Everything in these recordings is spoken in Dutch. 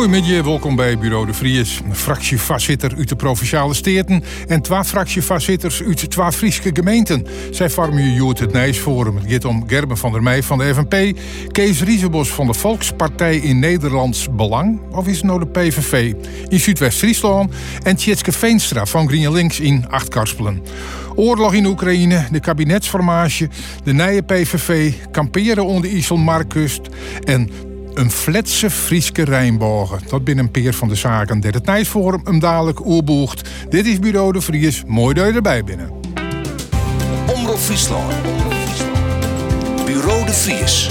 Goedemiddag, welkom bij Bureau de Vries. Fractievoorzitter uit de Provinciale Steden en twee fractievoorzitters uit twee Friese gemeenten. Zij vormen Joert het Nijsforum. Het gaat om Gerben van der Meij van de FNP, Kees Riesebos van de Volkspartij in Nederlands Belang, of is het nou de PVV, in Zuidwest-Friesland en Tjitske Veenstra van GroenLinks in Achtkarspelen. Oorlog in Oekraïne, de kabinetsformage, de nieuwe PVV, kamperen onder IJsselmarkkust en een fletse Frieske Rijnbogen. Dat binnen een peer van de zaken. Dat het Nijsforum hem dadelijk oerboegt. Dit is Bureau de Vries. Mooi dat erbij binnen. Omroep Friesland. Bureau de Vries.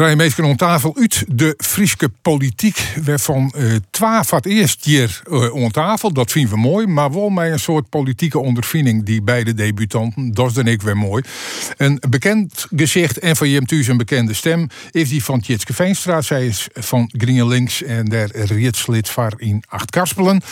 Drie meesten aan tafel uit de Frieske politiek. Waarvan uh, twaalf voor het eerst hier uh, aan tafel. Dat vinden we mooi. Maar wel met een soort politieke ondervinding die beide debutanten. Dat is ik weer mooi. Een bekend gezicht en van Jem Thuis een bekende stem. Is die van Tjitske Veenstra. Zij is van GroenLinks en daar rietslid van in Achtkarspelen.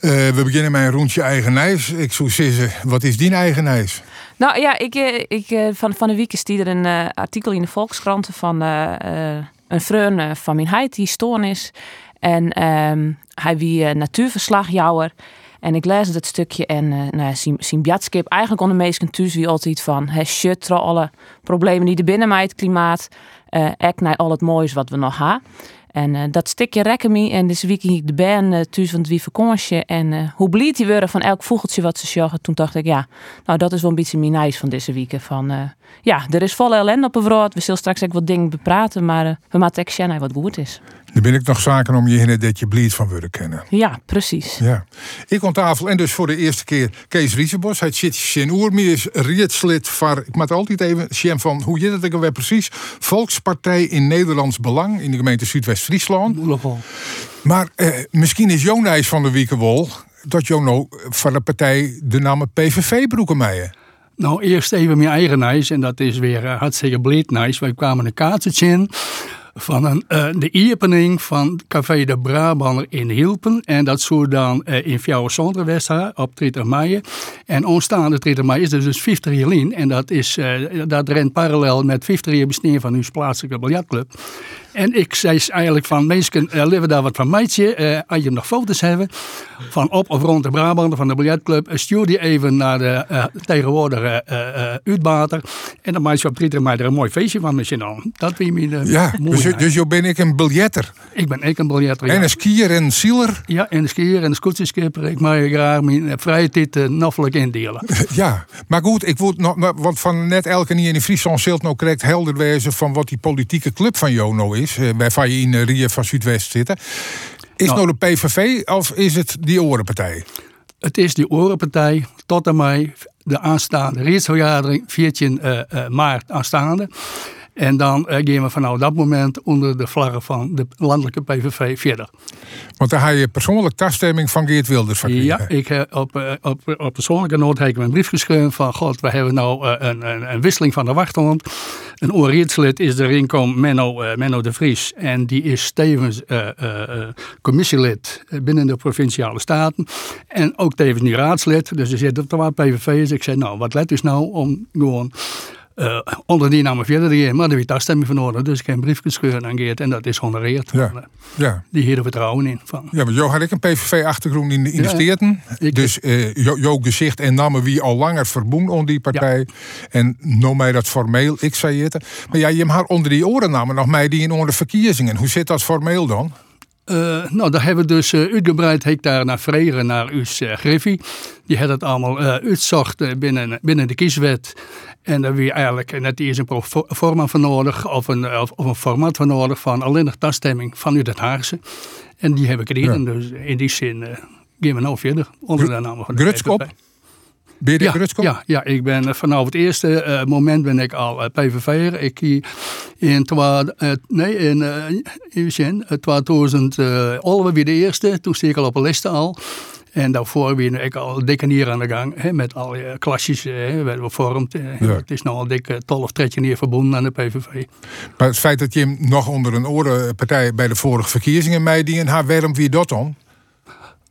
Uh, we beginnen met een rondje eigenijs. Ik zou zeggen, wat is die eigenijs? Nou ja, ik, ik, van, van de week is er een uh, artikel in de Volkskranten van uh, uh, een vriend van mijn heid die stoornis. En um, hij wie natuurverslagjouwer. En ik lees het stukje en nou, zijn bjatskip eigenlijk onder meesten thuis wie altijd van hij shut alle problemen die er binnen klimaat. ek naar al het moois wat we nog hebben. En uh, dat stukje rekken me. En dus week ik de band uh, thuis van het wie vakantie. En uh, hoe blied die worden van elk vogeltje wat ze sjoggen. Toen dacht ik, ja, nou dat is wel een beetje mijn nice van deze week. Van, ja, er is volle ellende op een vrouw. We zullen straks ook wat dingen bepraten. Maar we maken echt wat goed is. Dan ben ik nog zaken om je heen dat je bleed van willen kennen. Ja, precies. Ja. Ik aan tafel en dus voor de eerste keer Kees Riesebos. Hij zit in rietslid van, ik maak altijd even Sjem van, hoe je dat weer precies? Volkspartij in Nederlands Belang in de gemeente Zuidwest-Friesland. Maar eh, misschien is Jonas van de Wiekenwol dat Jono van de partij de naam PVV broeken meijen. Nou, eerst even mijn eigen nice en dat is weer uh, hartstikke bleed nice. Wij kwamen een kaartje in van een, uh, de opening van Café de Brabander in Hilpen. En dat zou dan uh, in Fjouwer Zonderwest op 30 mei. En onstaande 30 mei is er dus 50 jaar in. En dat, is, uh, dat rent parallel met 50 jaar bestaan van uw plaatselijke biljartclub. En ik zei eigenlijk van, mensen, uh, leven daar wat van meidje. Uh, als je nog foto's hebben van op of rond de Brabander van de biljartclub, stuur die even naar de tegenwoordige uitbater. En dan maak je op 30 mei er een mooi feestje van misschien al. Dat vind je Ja, dus, dus je ben ik een biljetter. Ik ben ik een biljetter, En een skier en een zieler. Ja, en een skier en een scootskipper. Ik mag graag mijn vrije tijd uh, indelen. ja, maar goed, ik wil nog, want van net elke niet in de Friesland zult nou correct helder wezen van wat die politieke club van Jono is. Uh, bij je in uh, Rie van Zuidwest zitten. Is nou, nou de PVV of is het die Orenpartij? Het is die Orenpartij tot en met de aanstaande raadsvergadering 14 maart aanstaande. En dan uh, gaan we vanaf dat moment onder de vlaggen van de landelijke PVV verder. Want dan heb je persoonlijk taststemming van Geert Wilders van Ja, ik heb op, uh, op, op persoonlijke nood heb ik een brief geschreven van God, we hebben nou uh, een, een, een, wisseling van de wachthond. Een oorreedslid is erin komen Menno, Menno de Vries. En die is tevens commissielid binnen de Provinciale Staten. En ook tevens nu raadslid. Dus er zit op de wat PVV's. Ik zei, nou, wat let dus nou om gewoon... Uh, onder die namen verder maar daar heb ik stemming van nodig. Dus ik heb een brief geschreven aan Geert en dat is honoreerd. Ja. Uh, ja. Die hier vertrouwen in. Van. Ja, maar Jo had ik een PVV-achtergrond in de, in de steden. Dus uh, jouw gezicht en namen wie al langer verboen onder die partij. Ja. En noem mij dat formeel, ik zei het. Maar ja, je hebt onder die oren namen nog mij die in onder de verkiezingen. Hoe zit dat formeel dan? Uh, nou, daar hebben we dus uh, uitgebreid ik daar naar vregen naar uw uh, Griffie. Die had het allemaal uitzocht binnen, binnen de kieswet. En daar wie eigenlijk net eens een forma van nodig, of een, of, of, een format van nodig van alleen nog taststemming vanuit het Haagse. En die heb ik. Ja. Dus in die zin gaan we nou verder onder de naam van de Grutskop? Ben je ja, ja, ja, ik ben vanaf het eerste uh, moment ben ik al uh, PVV'er. Ik in, twa, uh, nee, in, uh, in 2000 uh, weer de eerste. Toen steek ik al op een liste al. En daarvoor ben ik al dikke aan de gang. Hè, met al je klasjes hè, werden we vormd. Ja. Het is nou al dik 12 of 13 jaar verbonden aan de PVV. Maar het feit dat je nog onder een orenpartij bij de vorige verkiezingen meedienen, haar waarom wie dat dan?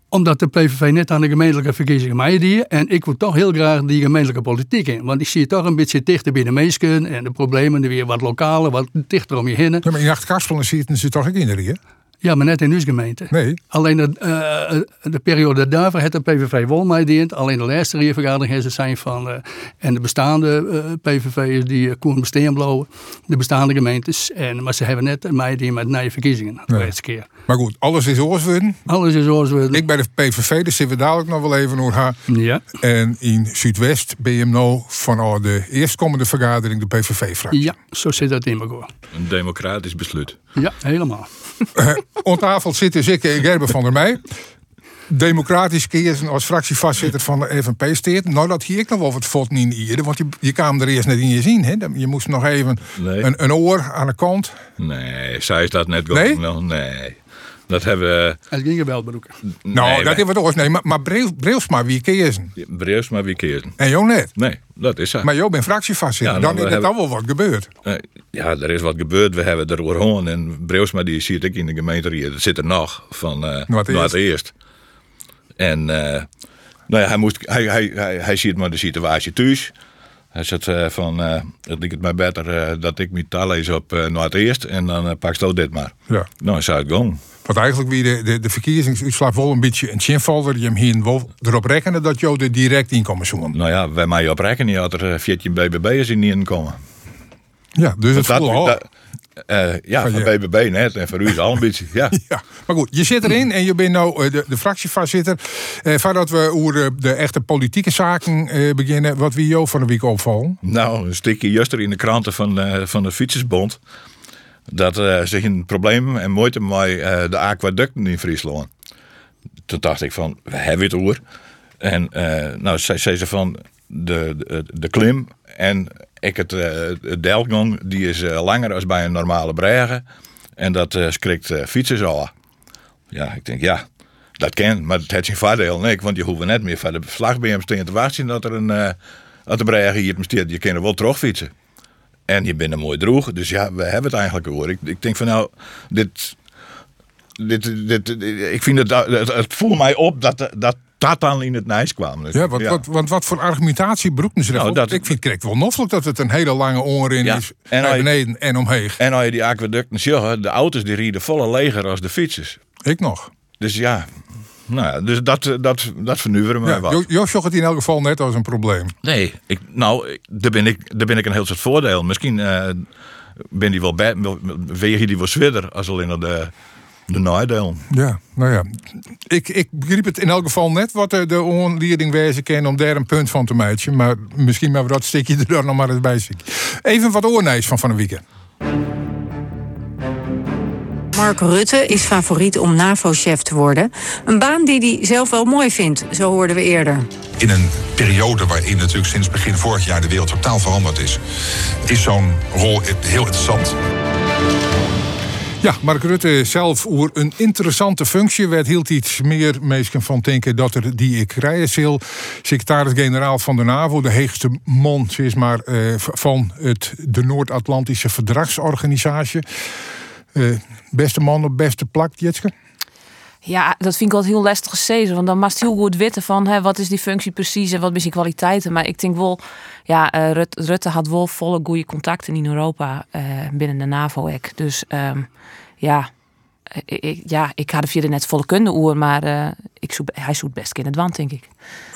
Omdat de PVV net aan de gemeentelijke verkiezingen meedeed. En ik wil toch heel graag die gemeentelijke politiek in. Want ik zie het toch een beetje dichter bij de mensen. En de problemen weer wat lokaler, wat dichter om je heen. Ja, maar in Achtkarspelen zitten ze toch ook in de hè? Ja, maar net in uw gemeente. Nee. Alleen de, uh, de periode daarvoor heeft de PVV wel meedeend. Alleen de laatste heeft ze zijn van... Uh, en de bestaande uh, PVV'ers die koen blowen. De bestaande gemeentes. En, maar ze hebben net meedeend met nieuwe verkiezingen. De laatste keer. Maar goed, alles is oorsworden. Alles is oorsworden. Ik bij de PVV, dus zitten we dadelijk nog wel even naar haar. Ja. En in Zuidwest ben je nou van de eerstkomende vergadering de PVV-fractie. Ja, zo zit dat in elkaar. Een democratisch besluit. Ja, helemaal. On tafel zit dus ik en Gerben van der Meij. Democratisch kiezen als fractievoorzitter van de FNP steert. Nou, dat hier ik nog wel wat valt niet in want je, je kwam er eerst net in je zien. Hè? Je moest nog even Nee. een, een oor aan de kant. Nee, zij is dat net Nee? wel. Nee. Dat hebben we. Het ging wel bedoeken. Nou, nee, dat wij- hebben we toch. Nee, maar, maar Breelsma wie kiezen. Breus maar wie kiezen. En jou net. Nee, dat is zo. Maar jou bent fractievoorzitter. Ja, dan nou, is er dan wel wat gebeurd. Eh, ja, er is wat gebeurd. We hebben er gewoon. En Breusma die zit ik in de gemeente hier. Dat zit er nog van uh, Noord-Eerst. eerst. En eh, nou ja, hij, moest, hij, hij, hij, hij ziet maar de situatie thuis. Hij zegt van, van, eh, het lijkt het mij beter eh, dat ik mijn taal lees op uh, Noord-Eerst. En dan uh, pak je dit maar. Ja. Nou, zou het gaan. Want eigenlijk wie de, de, de verkiezingsuitslag wel een beetje een chinvalder. Je hem hier wel erop rekenen dat jou er direct in komen zoeken. Nou ja, wij mij op rekenen had er uh, 14 BBB'ers in niet inkomen. Ja, dus het Dat, voelde al. dat, uh, ja, Van van je- BBB net. En voor u is al een beetje. Ja. Ja, maar goed, je zit erin en je bent nou eh, de, de fractievoorzitter. Eh, voordat we over de, de echte politieke zaken eh, beginnen, wat wie jou van de week opvallen. Nou, een stukje juster in de kranten van, eh, van de Fietsersbond. Dat eh zich een probleem en moeite met eh, de aquaducten in Friesland. Toen dacht ik van, we hebben het oer. En eh, nou, zei, ze van, de, de, klim en ik het, het deltgang, die is langer als bij een normale bregen. En dat eh schrikt eh, fietsers al. Ja, ik denk, ja, dat kan, maar het heeft zijn voordeel niet, want je hoeft net meer van de staan te wachten dat er een, eh dat de bregen hier. Je kan er wel terugfietsen. En je bent een mooi droeg, dus ja, we hebben het eigenlijk hoor. Ik, ik denk van nou, dit, dit, dit, ik vind het, het, het voelt mij op dat dat, dat dan in het nijs kwam. Dus, Ja, want, Wat, want wat voor argumentatie broeken ze Nou, dat- Ik vind het wel noffelijk dat het een hele lange oren Ja, is. en naar beneden en omheen. En als je die aquaducten ziet, de auto's die rieden volle leger als de fietsers. Ik nog. Dus ja, nou ja, dus dat, dat, dat vernuiveren mij Ja, wat. Jo- Jos zag het in elk geval net als een probleem. Nee, ik, nou, daar ben ik, daar ben ik een heel soort voordeel. Misschien eh, ben die wel bij, weeg je die wel zwidder als alleen de, de nadeel. Ja, nou ja. Ik, ik begreep het in elk geval net wat de, onleiding wezen kan om daar een punt van te maken. Maar misschien maar we dat stukje er dan nog maar eens bij zien. Even wat oornijs van van de weekend. Mark Rutte is favoriet om NAVO-chef te worden. Een baan die hij zelf wel mooi vindt, zo hoorden we eerder. in een periode waarin natuurlijk sinds begin vorig jaar de wereld totaal veranderd is, is zo'n rol heel interessant. Ja, Mark Rutte zelf oer een interessante functie. werd hield iets meer mensen van denken dat er die ik rijden zal. Secretaris-generaal van de NAVO, de heegste man zeg maar, eh, van het, de Noord-Atlantische Verdragsorganisatie. Eh, beste man op beste plak, Jitske? Ja, dat vind ik altijd heel lastig gezegd. Want dan je heel goed weten van hè, wat is die functie precies en wat zijn kwaliteiten. Maar ik denk wel, ja, eh, Rut- Rutte had wel volle goede contacten in Europa eh, binnen de NAVO. -ek. Dus ehm, ja, ik, ja, ik had er net volle kunde oer, maar eh, ik hij zoekt best in het wand, denk ik.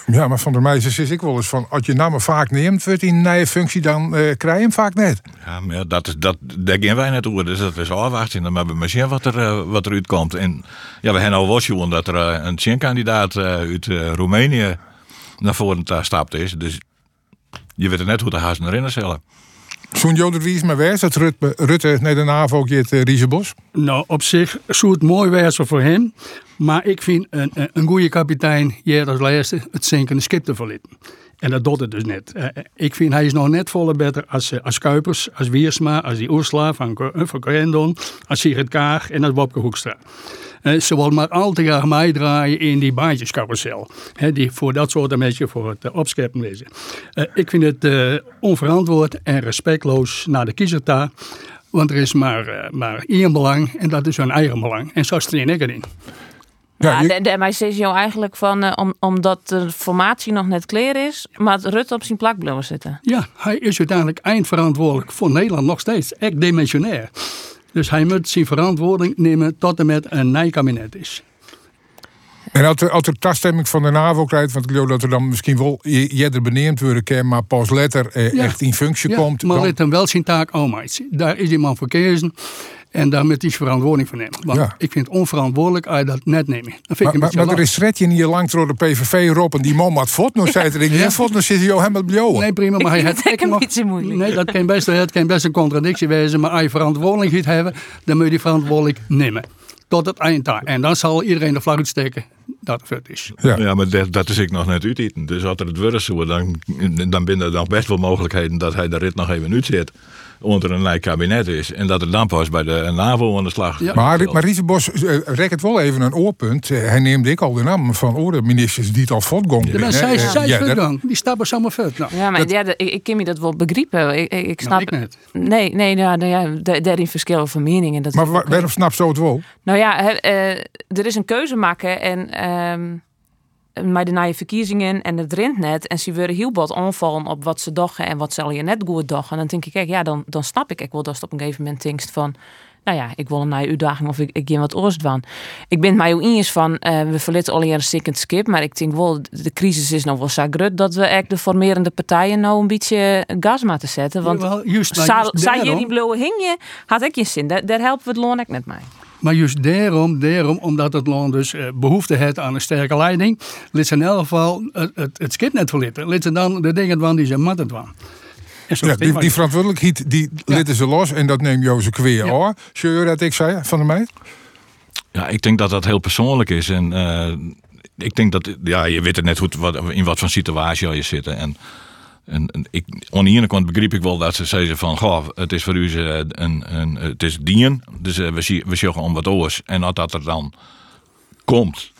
Ja, maar van der meisjes is ik wel eens van... als je namen vaak neemt wordt een nieuwe functie... dan eh, krijg je hem vaak net. Ja, maar dat, is- dat, daar wij net over. Dus dat is afwachten. Dan hebben we maar zien wat er, eh, wat er uitkomt. En ja, we hebben al wel dat er eh, een Tjen-kandidaat eh, uit Roemenië naar voren stapt is. Dus je weet er net hoe de haast erin zullen. Zo'n Joder Wies maar wijs dat Rutte, naar de NAVO het uh, Riesebos. Nou, op zich zou het mooi wezen voor hem. Maar ik vind een, een, goede kapitein, jij als laatste, het zinkende schip te verlitten. En dat doet het dus net. Eh, ik vind hij is nog net volle beter als, eh, als Kuipers, als Wiersma, als die Ursula van, eh, van Corendon, als Sigrid Kaag en als Bobke Hoekstra. Eh, ze willen maar al te graag meedraaien in die baantjescarousel. Hè, die voor dat soort beetje voor het uh, opscheppen wezen. Eh, ik vind het eh, onverantwoord en respectloos naar de kiezer daar. Want er is maar, eh, maar één belang en dat is hun eigen belang. En zo staan ik erin. Ja, Ja, de, de MI6 jou eigenlijk van, eh, om, omdat de formatie nog net klaar is, maar het Rutte op zijn plak blijven zitten. Ja, hij is uiteindelijk eindverantwoordelijk voor Nederland nog steeds. Echt demissionair. Dus hij moet zijn verantwoording nemen tot en met een nieuw kabinet is. En als er, als er toestemming van de NAVO krijgt, want ik geloof dat er dan misschien wel eerder beneemd worden kan, maar pas later eh, Ja. echt in functie Ja, komt. maar dan- let hem wel zijn taak aanmaakt. Daar is die man voor kiezen. En daar moet hij zijn verantwoording voor nemen. Want Ja. ik vind het onverantwoordelijk als je dat net neemt. Dan vind ik maar, een maar, er is Sretjen hier lang door de PVV erop en die man had fot. Nou zei ik, ja. fot, dan zit hij jou helemaal blauw. Nee, prima, maar hij Ik had een beetje moeilijk. Nee, dat kan best, het kan best een contradictie wezen. Maar als je verantwoordelijkheid hebben, dan moet je die verantwoordelijk nemen. Tot het eind daar. En dan zal iedereen de vlag uitsteken dat het het is. Ja. Ja, maar dat, dat is ik nog net uiteten. Dus als er het wordt dan, dan binnen er nog best wel mogelijkheden dat hij de rit nog even uitzet. Onder een nieuw kabinet is. En dat het dan pas bij de NAVO aan de slag Ja. Maar, maar Riesenbos uh, rekt het wel even een oorpunt. Eh, hij neemt ik al de naam van orde ministers die het al voortgong. De mensen Eh, zij, eh, zij ja, dat- vergang. Die stappen zomaar vet. Nou, Ja, maar ja, de- ik, ik kan me dat wel begrijpen. Ik, ik, ik snap. ik net. Nee, nee, nou, nou ja, da- daarin verschillen van meningen. Dat Maar waarom snap zo het wel? Nou ja, eh, er is een keuze maken en ehm met de nieuwe verkiezingen en het rint net. En ze worden heel wat aanvallen op wat ze dachten en wat zal je net goed dachten. En dan denk ik, kijk, ja, dan, dan snap ik ook wel dat op een gegeven moment denkt van... Nou ja, ik wil een nieuwe uitdaging of ik, ik ga wat oors van. Ik ben het mij ook eens van, eh, we verlitten al een second skip. Maar ik denk wel, de crisis is nog wel zo groot dat we eigenlijk de formerende partijen nou een beetje gas moeten zetten. Want Jawel, juist, maar zou juist zou je daarom- die blauwe hingje, had ik je zin. Daar, daar helpen we het loon ook net mee. Maar juist daarom, daarom omdat het land dus eh, behoefte heeft aan een sterke leiding, liet ze in elk geval het, het, het skip net verlitten. Liet ze dan de dingen doen die ze moeten doen. En zo Ja, die, die verantwoordelijkheid die litten ze los en dat neemt Jozef Kweer Ja. hoor. Zeur dat ik zei van de meid? Ja, ik denk dat dat heel persoonlijk is. En eh, ik denk dat, ja, je weet het net goed wat, in wat voor situatie je zit. En, en, en ik, aan de ene kant begreep ik wel dat ze zeiden van, goh, het is voor u een, een, het is dien. Dus eh, we, zien, we zeggen om wat oors. En als dat er dan komt,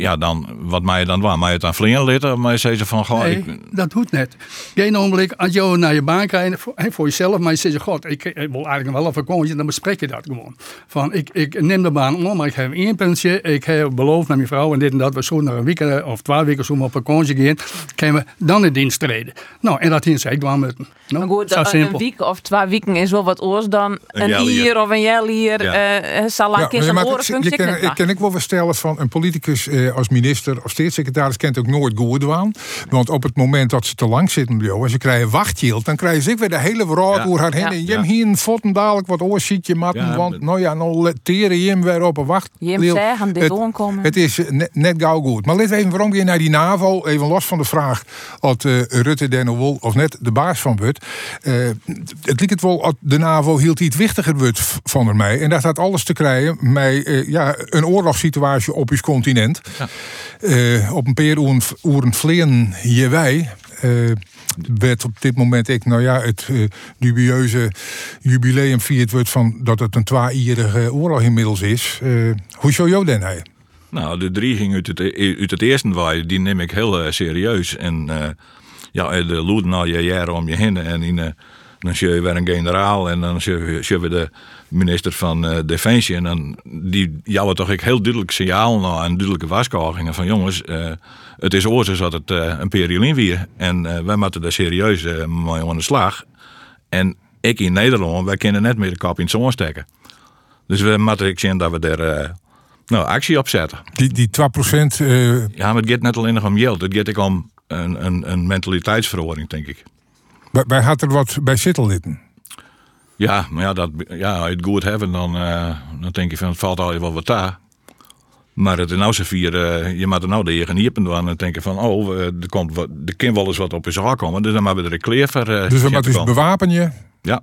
ja, dan, wat mij dan waar? Mij het aan vliegen litten, maar zei ze van, goh, Nee, ik, dat hoeft net. Geen ogenblik, als je naar je baan krijgt, voor, hè, voor jezelf, maar je zegt, god, ik, ik wil eigenlijk wel een vakantie, dan bespreek je dat gewoon. Van, ik, ik neem de baan om, maar ik heb één puntje, ik heb beloofd aan mijn vrouw en dit en dat, we zo naar een week eh, of twee weken zo op vakantie gaan, kunnen we dan in dienst treden. Nou, en dat zei ik wel met nou, Maar goed, zo een, simpel. een week of twee weken is wel wat oors dan een jaar hier of een jaar hier. Ja. eh, eh, zal ik eens maar een je je ik kan ik wel wel stellen van een politicus eh, als minister of staatssecretaris kent ook nooit goed doen. Want op het moment dat ze te lang zitten bij jou en ze krijgen wachtgeld, dan krijgen ze weer de hele verhaal Ja. door haar heen. Ja. En je hebt hier een dadelijk wat oorzietje matten, Ja, want nou ja, nou teren je hem weer op een wacht. Zeggen, dit Het- doorkomen. Het is eh, net, net gauw goed. Maar laten we even waarom je naar die NAVO, even los van de vraag of eh, Rutte nog wel of net de baas van wordt. Eh, het lijkt het wel dat de NAVO hield iets wichtiger wordt v- van mij. En dat had alles te krijgen met ja, een oorlogssituatie op ons continent. Eh, op een paar uren vleien hier wij. eh, werd op dit moment ik, nou ja, het eh, dubieuze jubileum viert wordt van dat het een twee-ierige oorlog inmiddels is. Eh, hoe zou jou dan hij? Nou, de dreiging uit het, uit het eerste waai, die neem ik heel serieus. En ja, de loeden al je jaren om je heen. En in, dan zie je weer een generaal en dan zie je, je de minister van eh, Defensie. En dan die jouwen toch ik heel duidelijk signaal en duidelijke waarschuwingen van jongens, eh, het is oorzaak dat het eh, een periode weer. En wij moeten daar serieus mee aan de slag. En ik in Nederland, wij kunnen net meer de kop in het zon steken. Dus we moeten ik zien dat we daar nou, actie op zetten. Die, die 2% eh Ja, maar het gaat net alleen nog om geld. Het gaat ook om een, een, een denk ik. wij, wij hadden er wat bij zitten. Ja, maar ja, dat, ja het goed hebben, dan, eh, dan denk je van het valt al wel wat daar. Maar het is nou zo vier, eh, je moet er nou de eigen niepen doen en dan denk je van, oh, er, komt wat, er kan wel eens wat op je zaak komen. Dus dan hebben we er een kleer voor. eh, Dus we moeten dus bewapen je. Ja,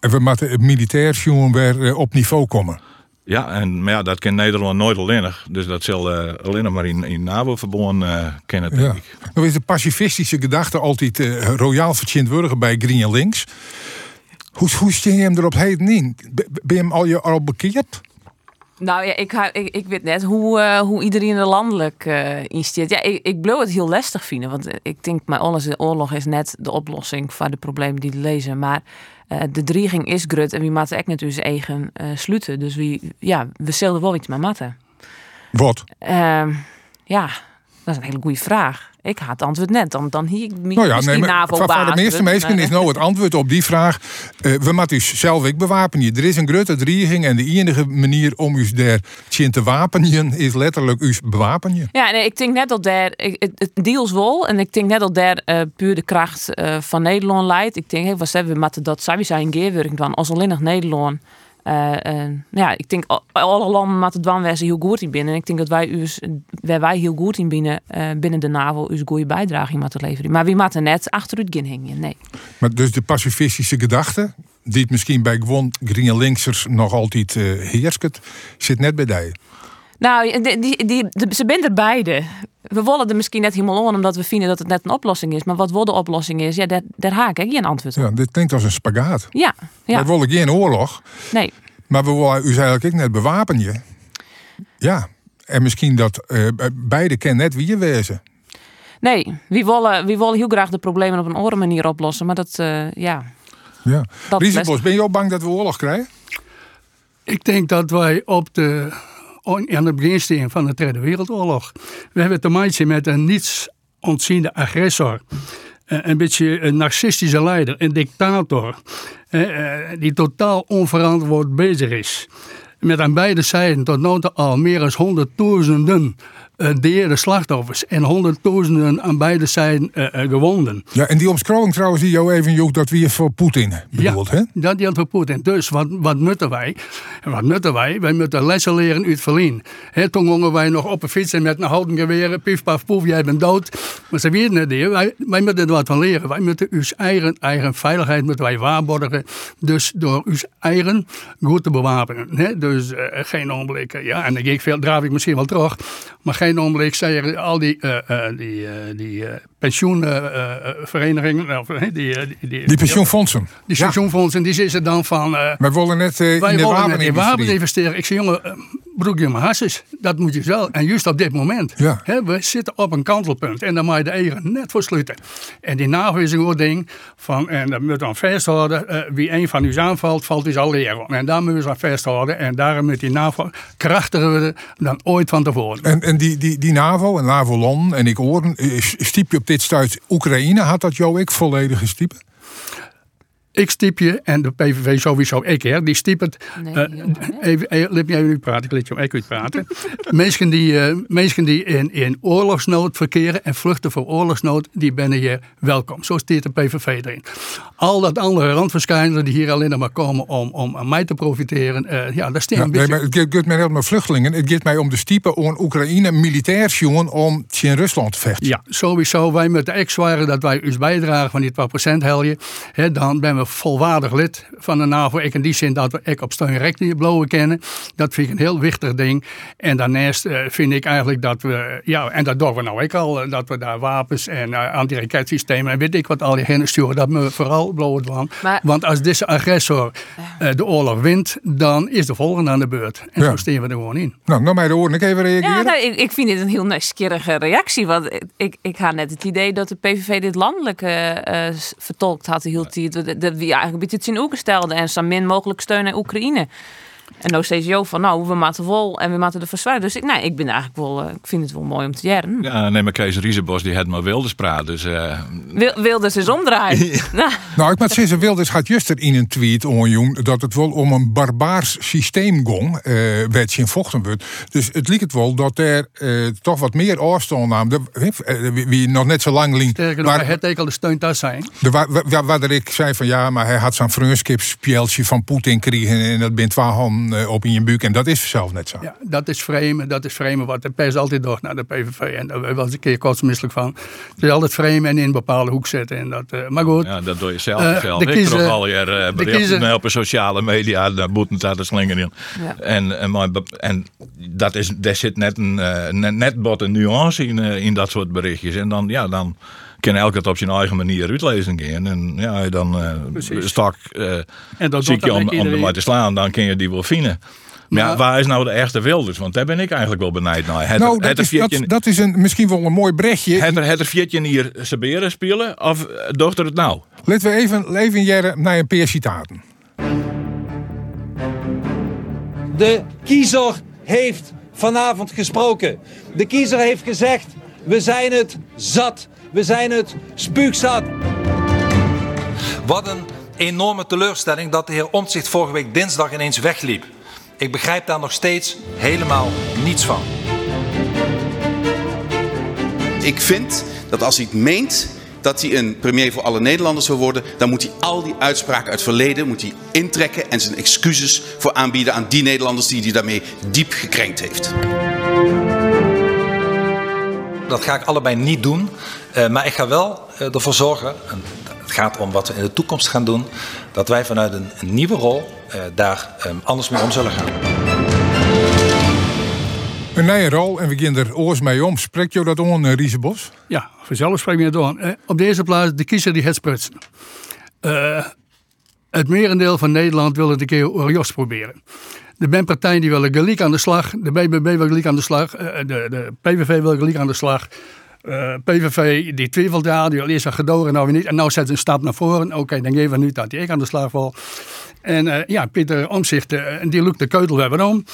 En we moeten het militair jongen weer op niveau komen. ja, en, maar ja, dat kan Nederland nooit alleen nog. Dus dat zal alleen nog maar in, in NAVO-verbond eh kennen, denk Ja. ik. Dan is de pacifistische gedachte altijd royaal verchint worden bij Green Links. Hoe, hoe steen je hem erop heden in? Ben je hem al, je al bekeerd? Nou ja, ik, ik, ik weet net hoe, eh, hoe iedereen er landelijk in staat. Ja, ik, ik blijf het heel lastig vinden. Want eh, ik denk, maar alles de oorlog is net de oplossing voor de problemen die we lezen. Maar eh, de dreiging is grut en wie moeten echt natuurlijk zijn eigen eh, sluiten. Dus wie, ja, we zullen wel iets mee matten. Wat? Ehm, ja, dat is een hele goede vraag. Ik had het antwoord net. Dan, dan hier Nou ja, nee, van de meeste mensen is nou het antwoord op die vraag. eh, we moeten zelf ik bewapenen. Er is een grote dreiging en de enige manier om u daar te wapenen is letterlijk u bewapenen. Ja, nee, ik denk net dat daar, het, deals wel. En ik denk net dat daar eh, puur de kracht eh, van Nederland leidt. Ik denk, hey, wat hebben we dat sowieso in geerwerking doen als alleen nog Nederland. Eh, eh, ja, ik denk al- alle landen met het heel goed in binnen. En ik denk dat wij us, wij heel goed in binnen, eh, binnen de NAVO, dus goede bijdrage moeten leveren. Maar wie moeten net achteruit gaan hingen? Nee. Maar dus de pacifistische gedachte, die het misschien bij gewoon Green Linksers nog altijd heerst, zit net bij die. Nou, die, die, ze zijn er beide. We willen er misschien net helemaal om, omdat we vinden dat het net een oplossing is. Maar wat wel de oplossing is, ja, daar, daar haak ik geen antwoord op. Ja, dit klinkt als een spagaat. Ja, We ja, willen geen oorlog, nee. maar we willen u eigenlijk ook net bewapenen. Ja, en misschien dat eh, beide kennen net wie je wezen. Nee, wie willen, wie willen heel graag de problemen op een andere manier oplossen. Maar dat, eh, ja, Ja. dat Riesenbos, ben je ook bang dat we oorlog krijgen? Ik denk dat wij op de, aan het begin staan van de Tweede Wereldoorlog. We hebben te maken met een niets ontziende agressor. Eh, Een beetje een narcistische leider, een dictator. eh, eh, Die totaal onverantwoord bezig is. Met aan beide zijden tot toe al meer dan honderdduizenden eh derde slachtoffers. En honderdduizenden aan beide zijden eh, eh, gewonden. Ja, en die omschrijving trouwens die jou even joeg, dat weer voor Poetin bedoeld, hè? Dat geldt voor Poetin. Dus wat, wat moeten wij? En wat moeten wij? Wij moeten lessen leren uit. Hè, toen gingen wij nog op een fiets en met een houten geweer, pief paf poef, jij bent dood. Maar ze weten het niet. Wij, wij moeten er wat van leren. Wij moeten uw eigen, eigen veiligheid moeten wij waarborgen. Dus door uw eigen goed te bewapenen. Hè? Dus geen ogenblik. eh, Ja, en dan ik veel, draaf ik misschien wel terug. Maar geen ogenblik zeggen al die, eh, eh, die, eh, die eh, pensioenverenigingen. of, eh, die, die, die, Die pensioenfondsen. die Ja. pensioenfondsen, die zitten dan van... Wij willen net wij in de willen in wapenindustrie. wapens investeren. Ik zeg, jongen, eh, broek je maar hasses. Dat moet je wel. En juist op dit moment. Ja. Hè, we zitten op een kantelpunt. En dan moet je de eigen net voor sluiten. En die NAVO is een goed ding. Van, en dat moet dan vasthouden. eh, wie een van u aanvalt, valt dus al leren. En daar moeten we aan vasthouden. En daarom moet die NAVO krachtiger worden dan ooit van tevoren. En, en die, die, die NAVO en NAVO-landen en ik hoor, eh, stiep je op dit stuit Oekraïne, had dat jou ik volledig gestiepen? Ik stiep je, en de PVV sowieso ik, hè, die stiep het. Nee, eh, even, even, laat mij u praten, ik laat je ook praten. mensen die, eh, mensen die in, in oorlogsnood verkeren en vluchten voor oorlogsnood, die ben hier welkom. Zo stiert de PVV erin. Al dat andere randverschijnselen die hier alleen maar komen om, om aan mij te profiteren, eh, ja, daar staan Ja, een nee, beetje... maar het gaat- mij niet om vluchtelingen. Het gaat mij om de stiepen om Oekraïne militair jongen om in Rusland te vechten. Ja, sowieso. Wij moeten echt zwaren dat wij ons bijdragen van die 12% helje. Hè, dan ben we volwaardig lid van de NAVO. Ik in die zin dat we ik op steunrecht blowen kennen. Dat vind ik een heel wichtig ding. En daarnaast eh, vind ik eigenlijk dat we, ja, en dat doen we nou ook al, eh, dat we daar wapens en uh, antiraketsystemen en weet ik wat al die heen sturen. Dat we vooral blowen. Maar- Want als deze agressor de oorlog wint, dan is de volgende aan de beurt. En Ja. zo steken we er gewoon in. Nou, nou mij de oren ik even reageren. Ja, nou, ik, ik vind dit een heel nieuwsgierige reactie. Want ik, ik had net het idee dat de PVV dit landelijk vertolkt had. Hield die, dat, dat we eigenlijk een beetje oeken stelden. En zo min mogelijk steun aan Oekraïne. En nou steeds Jo van, nou, we maken vol en we maken de verzwaar. Dus ik, nee, ik ben eigenlijk wel, eh, ik vind het wel mooi om te jaren. Ja, nee, maar Kees Riesenbos die had maar Wilders praat. Dus eh, Wil, Wilders is omdraaien. nou, Nou, ik moet zeggen, Wilders had juster in een tweet onjong dat het wel om een barbaars systeem ging, eh werd in vochten wordt. Dus het liep het wel dat er eh, toch wat meer afstand nam. Wie, nog net zo lang liep. Sterker nog, het ook al de steuntas zijn. De, waar, waar, waar ik zei van ja, maar hij had zo'n vriendschapsspeltje van Poetin kregen en dat bent waar hand eh, op in je buik. En dat is zelf net zo. Ja, dat is framen, dat is framen wat de pers altijd doet naar de PVV. En daar ben ik een keer kotsmisselijk van. Het is altijd framen en in een bepaalde hoek zetten. En dat, eh, maar goed, ja, dat doe je zelf. Zelf. de ik kiezer- al je eh, berichten op sociale media. Daar moeten daar de slinger in. Ja. En, en, maar, en dat is, daar zit net een net, net wat een nuance in, in dat soort berichtjes. En dan, ja, dan kan elk het op zijn eigen manier uitlezen gaan. En ja, dan eh Precies. stak eh En dat zie je om, om er iedereen. maar te slaan, dan kun je die wel vinden. Maar ja, waar is nou de echte Wilders? Want daar ben ik eigenlijk wel benijd naar. Het, Nou, het, dat is, dat, viertje- dat is een, misschien wel een mooi brechtje. het er, het er viertje hier Saberen spelen? Of eh, dochter het nou? Laten we even, even jaren naar een paar citaten. De kiezer heeft vanavond gesproken. De kiezer heeft gezegd, we zijn het zat. We zijn het spuugzat. Wat een enorme teleurstelling dat de heer Omtzigt vorige week dinsdag ineens wegliep. Ik begrijp daar nog steeds helemaal niets van. Ik vind dat als hij het meent dat hij een premier voor alle Nederlanders wil worden, dan moet hij al die uitspraken uit het verleden moet hij intrekken en zijn excuses voor aanbieden aan die Nederlanders die hij daarmee diep gekrenkt heeft. Dat ga ik allebei niet doen, uh, maar ik ga wel uh, ervoor zorgen, en het gaat om wat we in de toekomst gaan doen, dat wij vanuit een, een nieuwe rol uh, daar um, anders mee om zullen gaan. Een nieuwe rol en we gaan er oors mee om. Spreekt jou dat on, uh, Riesebos? Ja, vanzelf spreek je dat aan. Eh, op deze plaats de kiezer die het sprutsen. Uh, het merendeel van Nederland wil het een keer Orjos proberen. De Ben-partijen die willen gelijk aan de slag. De BBB wil gelijk aan de slag. Uh, de, de PVV wil gelijk aan de slag. Uh, PVV die twijfelt daar, die wil eerst een gedogen, nou weer niet. En nou zet ze een stap naar voren. Oké, okay, dan geven we nu dat die ik aan de slag wil. En uh, ja, Pieter Omzicht, uh, die lukt de keutel weer om.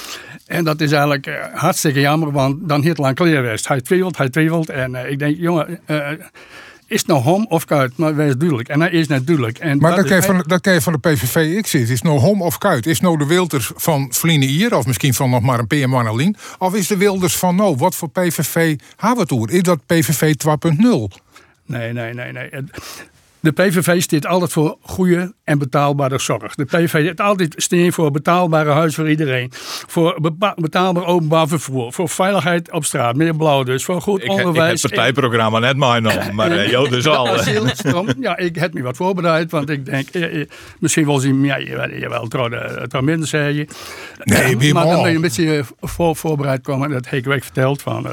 En dat is eigenlijk hartstikke jammer, want dan heel lang kleerwest. Hij twijfelt, hij twijfelt. En ik denk, jongen, is het nou hom of kuit? Maar wees duidelijk. En hij is net duidelijk. En maar dat, dat, kan van, dat kan je van de PVV ik zit. Is het nou hom of kuit? Is nou de Wilders van Vliene hier, of misschien van nog maar een P.M. Marnelien? Of is de Wilders van nou, wat voor PVV hebben we het Is dat PVV 2.0? Nee, nee, nee, nee. De PVV staat altijd voor goede en betaalbare zorg. De PVV staat altijd steen voor betaalbare huis voor iedereen. Voor betaalbaar openbaar vervoer. Voor veiligheid op straat. Meer blauw dus. Voor goed ik, onderwijs. Ik heb het partijprogramma net maar nog. Maar uh, Jo dus al. ja, ik heb me wat voorbereid. Want ik denk, eh, misschien wel zien, ja, je, je wel trouw minder zei je. Nee, Maar dan ben je een beetje voor, voorbereid komen. Dat heb ik verteld van... Uh,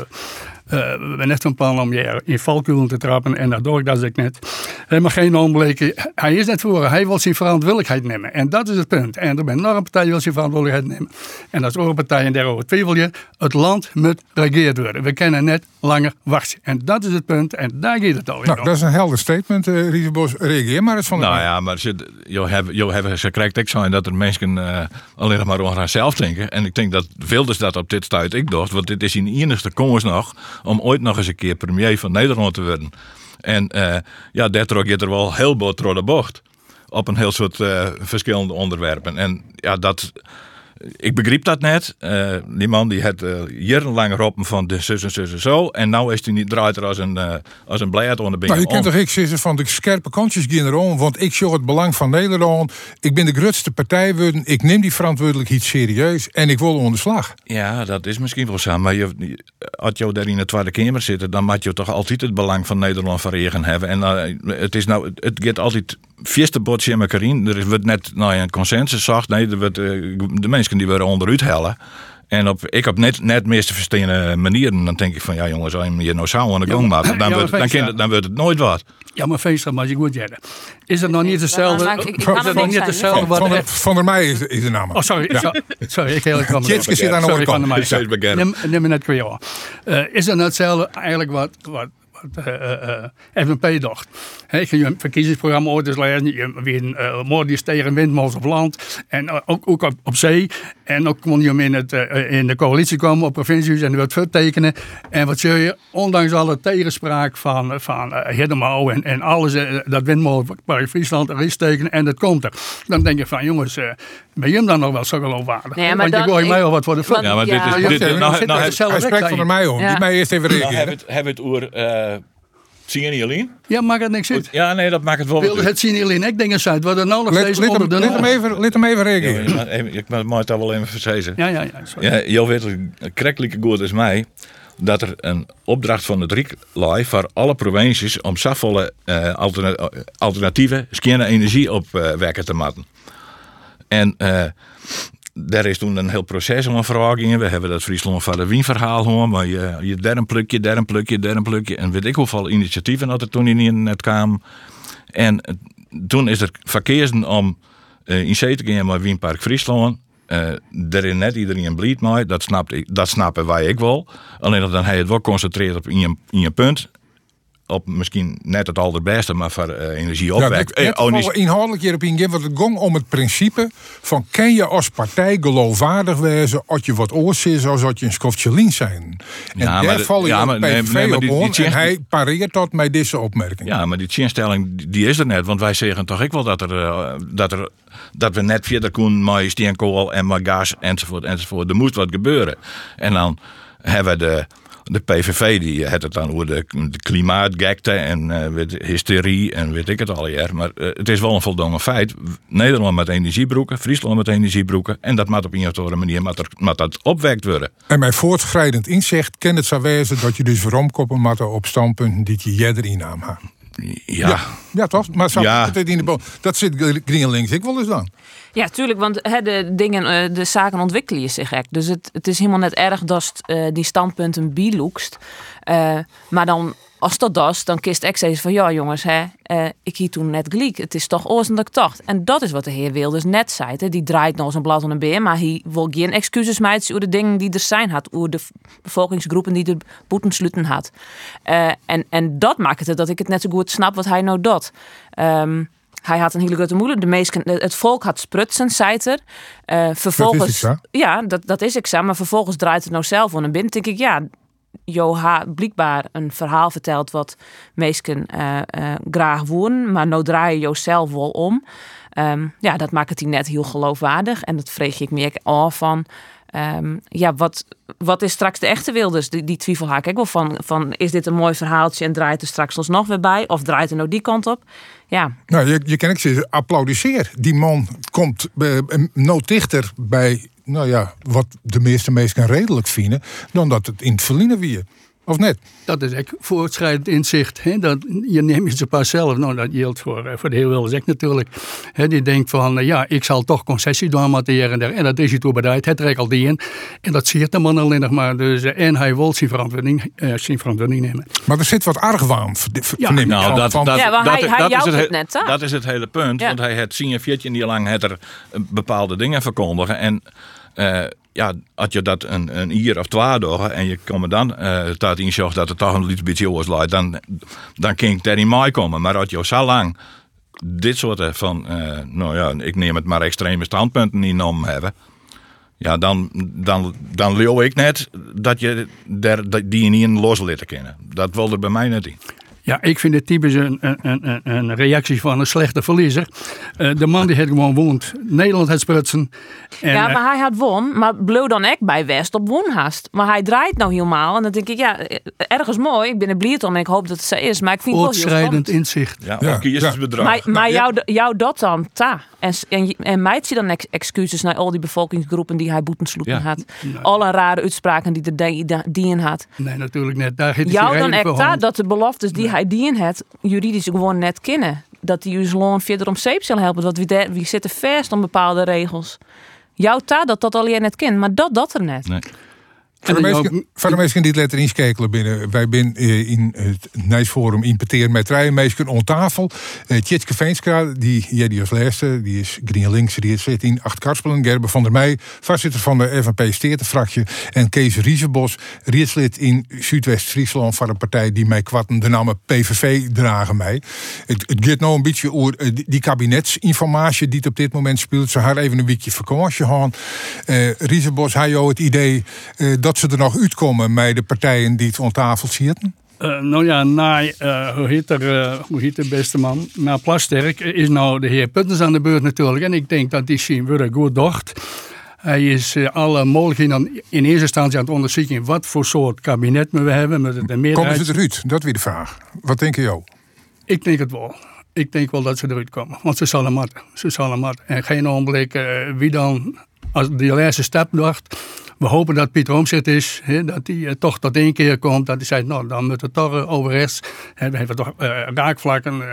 we hebben net van plan om je in valkuilen te trappen en daardoor dat ik net. Hij mag geen onbleken. Hij is net voor. Hij wil zijn verantwoordelijkheid nemen. En dat is het punt. En er bent nog een partij die wil zijn verantwoordelijkheid nemen. En dat is ook een partij en daarover twijfel je. Het land moet regeerd worden. We kunnen net langer wachten. En dat is het punt. En daar gaat het alweer nou, Dat is een helder statement, uh, Rievenbos. Reageer maar eens van Nou ja, maar je, je, hebt, ze krijgt ik zijn dat er mensen uh, alleen nog maar over zelf denken. En ik denk dat veel dus dat op dit stuit ik dacht. Want dit is in enigste komens nog om ooit nog eens een keer premier van Nederland te worden. En uh, ja, daardoor gaat er wel heel wat door bocht. Op een heel soort uh, verschillende onderwerpen. En ja, dat ik begreep dat net. Uh, die man die had uh, jarenlang roepen van de zus en zus en zo. En nu is hij niet draait er als een, uh, als een blijheid onder de Nou, je kunt toch ik zeggen van de scherpe kantjes gaan erom. Want ik zie het belang van Nederland. Ik ben de grootste partij worden. Ik neem die verantwoordelijkheid serieus. En ik wil onder de slag. Ja, dat is misschien wel zo. Maar je, als je daar in de Tweede Kamer zit, dan moet je toch altijd het belang van Nederland van regen hebben. En het is nou, het gaat altijd vierste botje in elkaar in. Er wordt net nou, een consensus zacht. Nee, er wordt, de mensen die worden onderuit hellen. En op, ik op net, net meeste verstenen manieren, dan denk ik van ja jongens, als je hier nou zo aan de gang maakt, dan, wordt, dan, dan, dan wordt het nooit wat. Ja, maar feest maar je goed jaren. Is het nog niet hetzelfde? Nog niet hetzelfde wat van, der, van der Meij is, is de naam. Oh, sorry. Ja. Sorry, ik heel erg Jitske zit aan de andere kant. Neem, neem me net kwijt. Uh, is het nou hetzelfde eigenlijk wat, wat uh, uh, FNP dacht. He, je je een verkiezingsprogramma ooit eens lezen. Je weer uh, moordjes tegen windmolens op land. En uh, ook, ook op, op, zee. En ook kon je hem in, het, uh, in de coalitie komen op provincies en wat vertekenen. En wat zul je, ondanks alle tegenspraak van, van uh, Hiddemouw en, en alles, dat windmolenpark Friesland erin tekenen en dat komt er. Dan denk je van jongens, ben je hem dan nog wel zo geloofwaardig? Nee, Want je gooit mij al wat voor de fun. Ja, maar dit is... Dit, dit, nou, nou, hij spreekt van mij om. Die mij eerst even reageren. Hebben het oer... Zie je niet alleen? Ja, maakt het niks uit. Ja, nee, dat maakt het wel. Wilde het zien alleen? Ik denk eens uit. Wat er nou nog steeds de let hem even, let hem even reageren. Ja, ik moet het wel even verzezen. Ja, ja, ja. Sorry. ja jou weet krekkelijke goed is mij dat er een opdracht van het Rijk lag voor alle provincies om zoveel uh, alternatieve schone energie op uh, werken te maken. En uh, daar is toen een heel proces om vragingen. We hebben dat Friesland van Wien verhaal hoor, maar je, je der een plukje, der een plukje, een plukje. En weet ik hoeveel initiatieven dat er toen in net kwamen. En toen is er verkeersen om uh, in zee te gaan met Wienpark Friesland. Uh, is net iedereen blied mee, dat, snapt dat snappen wij ik wel. Alleen dan hij het wel concentreert op in in je punt. Op misschien net het allerbeste, maar voor uh, Ja, energieopwek. net Eh, oh, inhoudelijk hierop ingaan, want het ging om het principe van kan je als partij geloofwaardig wezen als je wat oors is als dat je een skofje links zijn. En Ja, maar daar de- val je ja, maar- nee, PVV nee, maar op die- die en hij pareert dat met deze opmerking. Ja, maar die chinstelling die is er net. Want wij zeggen toch ik wel dat, er, eh, dat, er, dat we net verder kunnen met steenkool en met gas enzovoort enzovoort. Er moest wat gebeuren. En dan hebben we de, de PVV die had het dan over de, de klimaatgekte en eh, weet, hysterie en weet ik het al jaar. Maar eh, het is wel een voldongen feit. Nederland met energiebroeken, Friesland met energiebroeken. En dat moet op een of andere manier moet er, moet dat opwekt worden. En mijn voortschrijdend inzicht kan het zo wezen dat je dus veromkoppen moet op standpunten die je jeder had. Ja. Ja, ja toch? Maar zo Ja. het in de bo- dat zit GreenLinks ik wel eens dan. Ja, tuurlijk, want de dingen, eh, de zaken ontwikkelen je zich echt. Dus het, het is helemaal net erg dat eh, die standpunten biloekst. Eh maar dan, als dat dat is, dan kist ik zeggen van ja jongens, hè, ik hier toen net gelijk. Het is toch oors dat ik dacht. En dat is wat de heer Wilders net zei. Die draait nog zijn blad aan een beer, maar hij wil geen excuses maken over de dingen die er zijn had. Over de bevolkingsgroepen die de boeten sluiten had. En, en dat maakt het dat ik het net zo goed snap wat hij nou. Ehm, hij had een hele grote moeder. De meesten, het volk had sprutsen, zei er. Eh, vervolgens, ja, dat, dat is ik. Maar vervolgens draait het nou zelf om. En binnen denk ik, ja, Jo ha blijkbaar een verhaal verteld wat meesten eh, eh, graag wonen. Maar nou draai je zelf wel om. Ehm, ja, dat maakt het hij net heel geloofwaardig. En dat vreeg ik meer af van... ehm, ja, wat, wat is straks de echte Wilders? Die, die twijfel haak ik wel van, van... Is dit een mooi verhaaltje en draait er straks ons nog weer bij? Of draait er nou die kant op? Ja, Nou, je, je ik zeggen, applaudisseer. Die man komt eh, nooit dichter bij, nou ja, wat de meeste mensen redelijk vinden, dan dat het in het verliezen wie. Of net? Dat is echt voortschrijdend inzicht. Hè? Dat, je neemt je ze pas zelf. Nou, dat geldt voor, eh, voor de Wilders ook natuurlijk. Hè, die denkt van, eh, ja, ik zal toch concessie doen met de hier en daar. En dat is hij toe bereid. Het trekt al die in. En dat zie je de man alleen nog maar. Dus, eh, en hij wil zijn verantwoording, eh, zijn verantwoording nemen. Maar er zit wat argwaan, verneem ik Nou, dat, van- dat, Ja, maar dat, hij- hij dat is het, het he- net, dat is het hele punt. Ja. Want hij had zien veertje niet lang het er bepaalde dingen verkondigen. En ja, had je dat een, een jaar of twee dagen en je komt dan eh tot inzicht dat het toch een beetje oors lijkt, dan, dan kan ik daar in mij komen. Maar als je zo lang dit soort van, eh, nou ja, ik neem het maar extreme standpunten in om hebben. Ja, dan, dan, dan leeuw ik net dat je der, die niet in los laten kennen. Dat wil er bij mij net in. Ja, ik vind het typisch een, een, een, een reactie van een slechte verliezer. Eh, de man die het gewoon woont, Nederland het sprutsen. En, ja, eh, maar hij had won, maar bleef dan ik bij West op woonhaast. Maar hij draait nou helemaal en dan denk ik, ja, ergens mooi. Ik ben er blij om en ik hoop dat het zo is. Maar ik vind het wel heel inzicht. Ja, Ja, kiezersbedrag. Maar, maar Nou, ja. jou, jou dat dan, ta. En, en, en mijt je dan ex- excuses naar al die bevolkingsgroepen die hij boeten sloegen Ja. had. Alle rare uitspraken die er die, die in had. Nee, natuurlijk net. Daar heeft hij Jou dan echt hand. dat de beloftes die hij die in had, juridisch gewoon net kennen. Dat die uw loon verder om zeep zal helpen. Want wie, de- wie zitten vast aan bepaalde regels. Jouw ta dat dat alleen net kent, maar dat dat er net. Nee. Voor de, mensen, ook- voor de mensen die het letter inskekelen binnen. Wij zijn eh, in het Nijsforum importeren met drie mensen om tafel. Eh Tjitske Veenstra, die jij die als laatste, die is GreenLinks, die zit in Acht Karspelen. Gerben van der Meij, voorzitter van de FNP Steertenfractie. En Kees Riesenbos, rietslid in Zuidwest-Friesland van een partij die mij kwatten de naam PVV dragen mij. Het, het gaat nou een beetje over eh, die- die kabinetsinformatie die het op dit moment speelt. Ze haar even een weekje vakantie gaan. Eh Riesenbos, had jou het idee dat ze er nog uitkomen met de partijen die het aan tafel zitten? Eh, nou ja, na, eh, hoe, heet er, eh, hoe heet de beste man? Na Plasterk is nou de heer Puttens aan de beurt natuurlijk. En ik denk dat die zien we goed docht. Hij is alle mogelijkheden in eerste instantie aan het onderzoeken wat voor soort kabinet we hebben. Met de Komen meerderheid. ze eruit? Dat weer de vraag. Wat denk je? Ik denk het wel. Ik denk wel dat ze eruit komen. Want ze zullen matten. Ze zullen matten. En geen ogenblik wie dan, als die laatste stap dacht. We hopen dat Pieter Omtzigt is. Dat hij eh, toch tot één keer komt. Dat hij zei, nou dan moet het toch uh, over rechts. We hebben toch uh, raakvlakken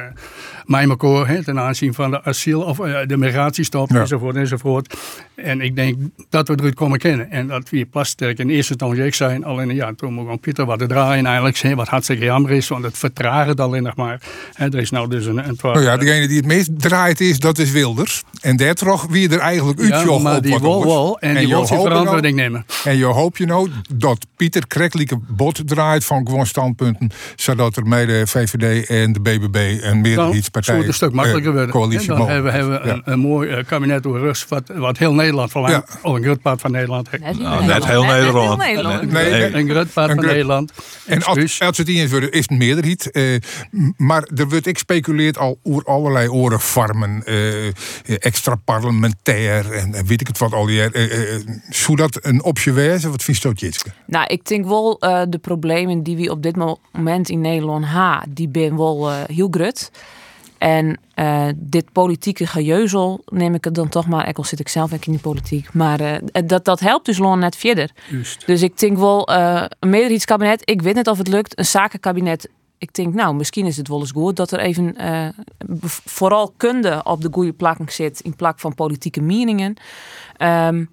elkaar. Hè, ten aanzien van de asiel of de migratiestop Ja. enzovoort enzovoort. En ik denk dat we eruit komen kennen. En dat we plasterk in eerste instantie ik zijn. Alleen ja, toen moet Pieter wat te draaien eigenlijk. Wat hartstikke jammer is. Want het vertraagt het alleen nog maar. Er is nou dus een... een Nou ja, degene die het meest draait is, dat is Wilders. En daar toch wie er eigenlijk Ja, uitjocht maar op die oors. wel en die hoopt verantwoording nemen. En je hoopt je nou dat Pieter Kreklieke bot draait van gewoon standpunten, zodat er met de VVD en de BBB een Dan meerderheidspartij zou het een stuk makkelijker eh, worden. coalitie En dan hebben, hebben we Ja. een, een mooi eh, kabinet door rust, wat, wat heel Nederland verlangt. Ja. Of een groot part van Nederland. Nou, net heel Nederland. Nederland. Nee, nee. Een groot part Een van Nederland. En als, als het niet eens wordt, is het een meerderheid. Eh, maar er wordt ik speculeerd al oer allerlei orenfarmen. eh extra parlementair en, en weet ik het wat al. die, eh, eh, Zou optie wezen? Wat vindt dat, Jitske? Nou, ik denk wel eh, de problemen die we op dit moment in Nederland hebben, die zijn wel eh, heel groot. En eh, dit politieke gejeuzel neem ik het dan toch maar, ik al zit ik zelf ook in die politiek, maar eh, dat, dat helpt dus gewoon net verder. Juist. Dus ik denk wel eh, een meerderheidskabinet, ik weet niet of het lukt, een zakenkabinet. Ik denk, nou, misschien is het wel eens goed dat er even eh, vooral kunde op de goede plak zit in plak van politieke meningen. Ehm,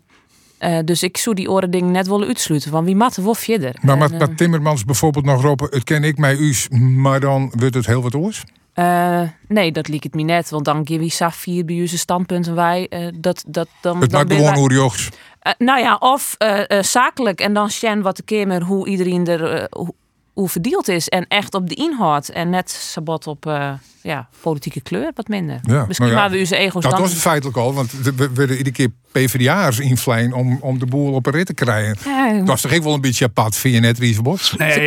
eh, dus ik zou die oren dingen net willen uitsluiten. Van wie mat er wel verder. Maar En, eh, met Timmermans bijvoorbeeld nog roepen, het ken ik mij u's, maar dan wordt het heel wat oors. eh, nee, dat liep het me net. Want dan geef je saf vier bij onze standpunten wij. dat, dat, dan, Het dan maakt gewoon wij- hoe jochs. Nou ja, of zakelijk en dan Sjen wat de keer hoe iedereen er hoe, hoe verdeeld is. En echt op de inhoud. En net sabot op ja, politieke kleur wat minder. Ja, Misschien nou ja, we onze ego's Dat dan... was het feitelijk al, want we werden iedere keer PvdA'ers invleien om, om de boel op een rit te krijgen. Ja, Dat was toch ook wel een beetje apart, vind je net? Nee, Ze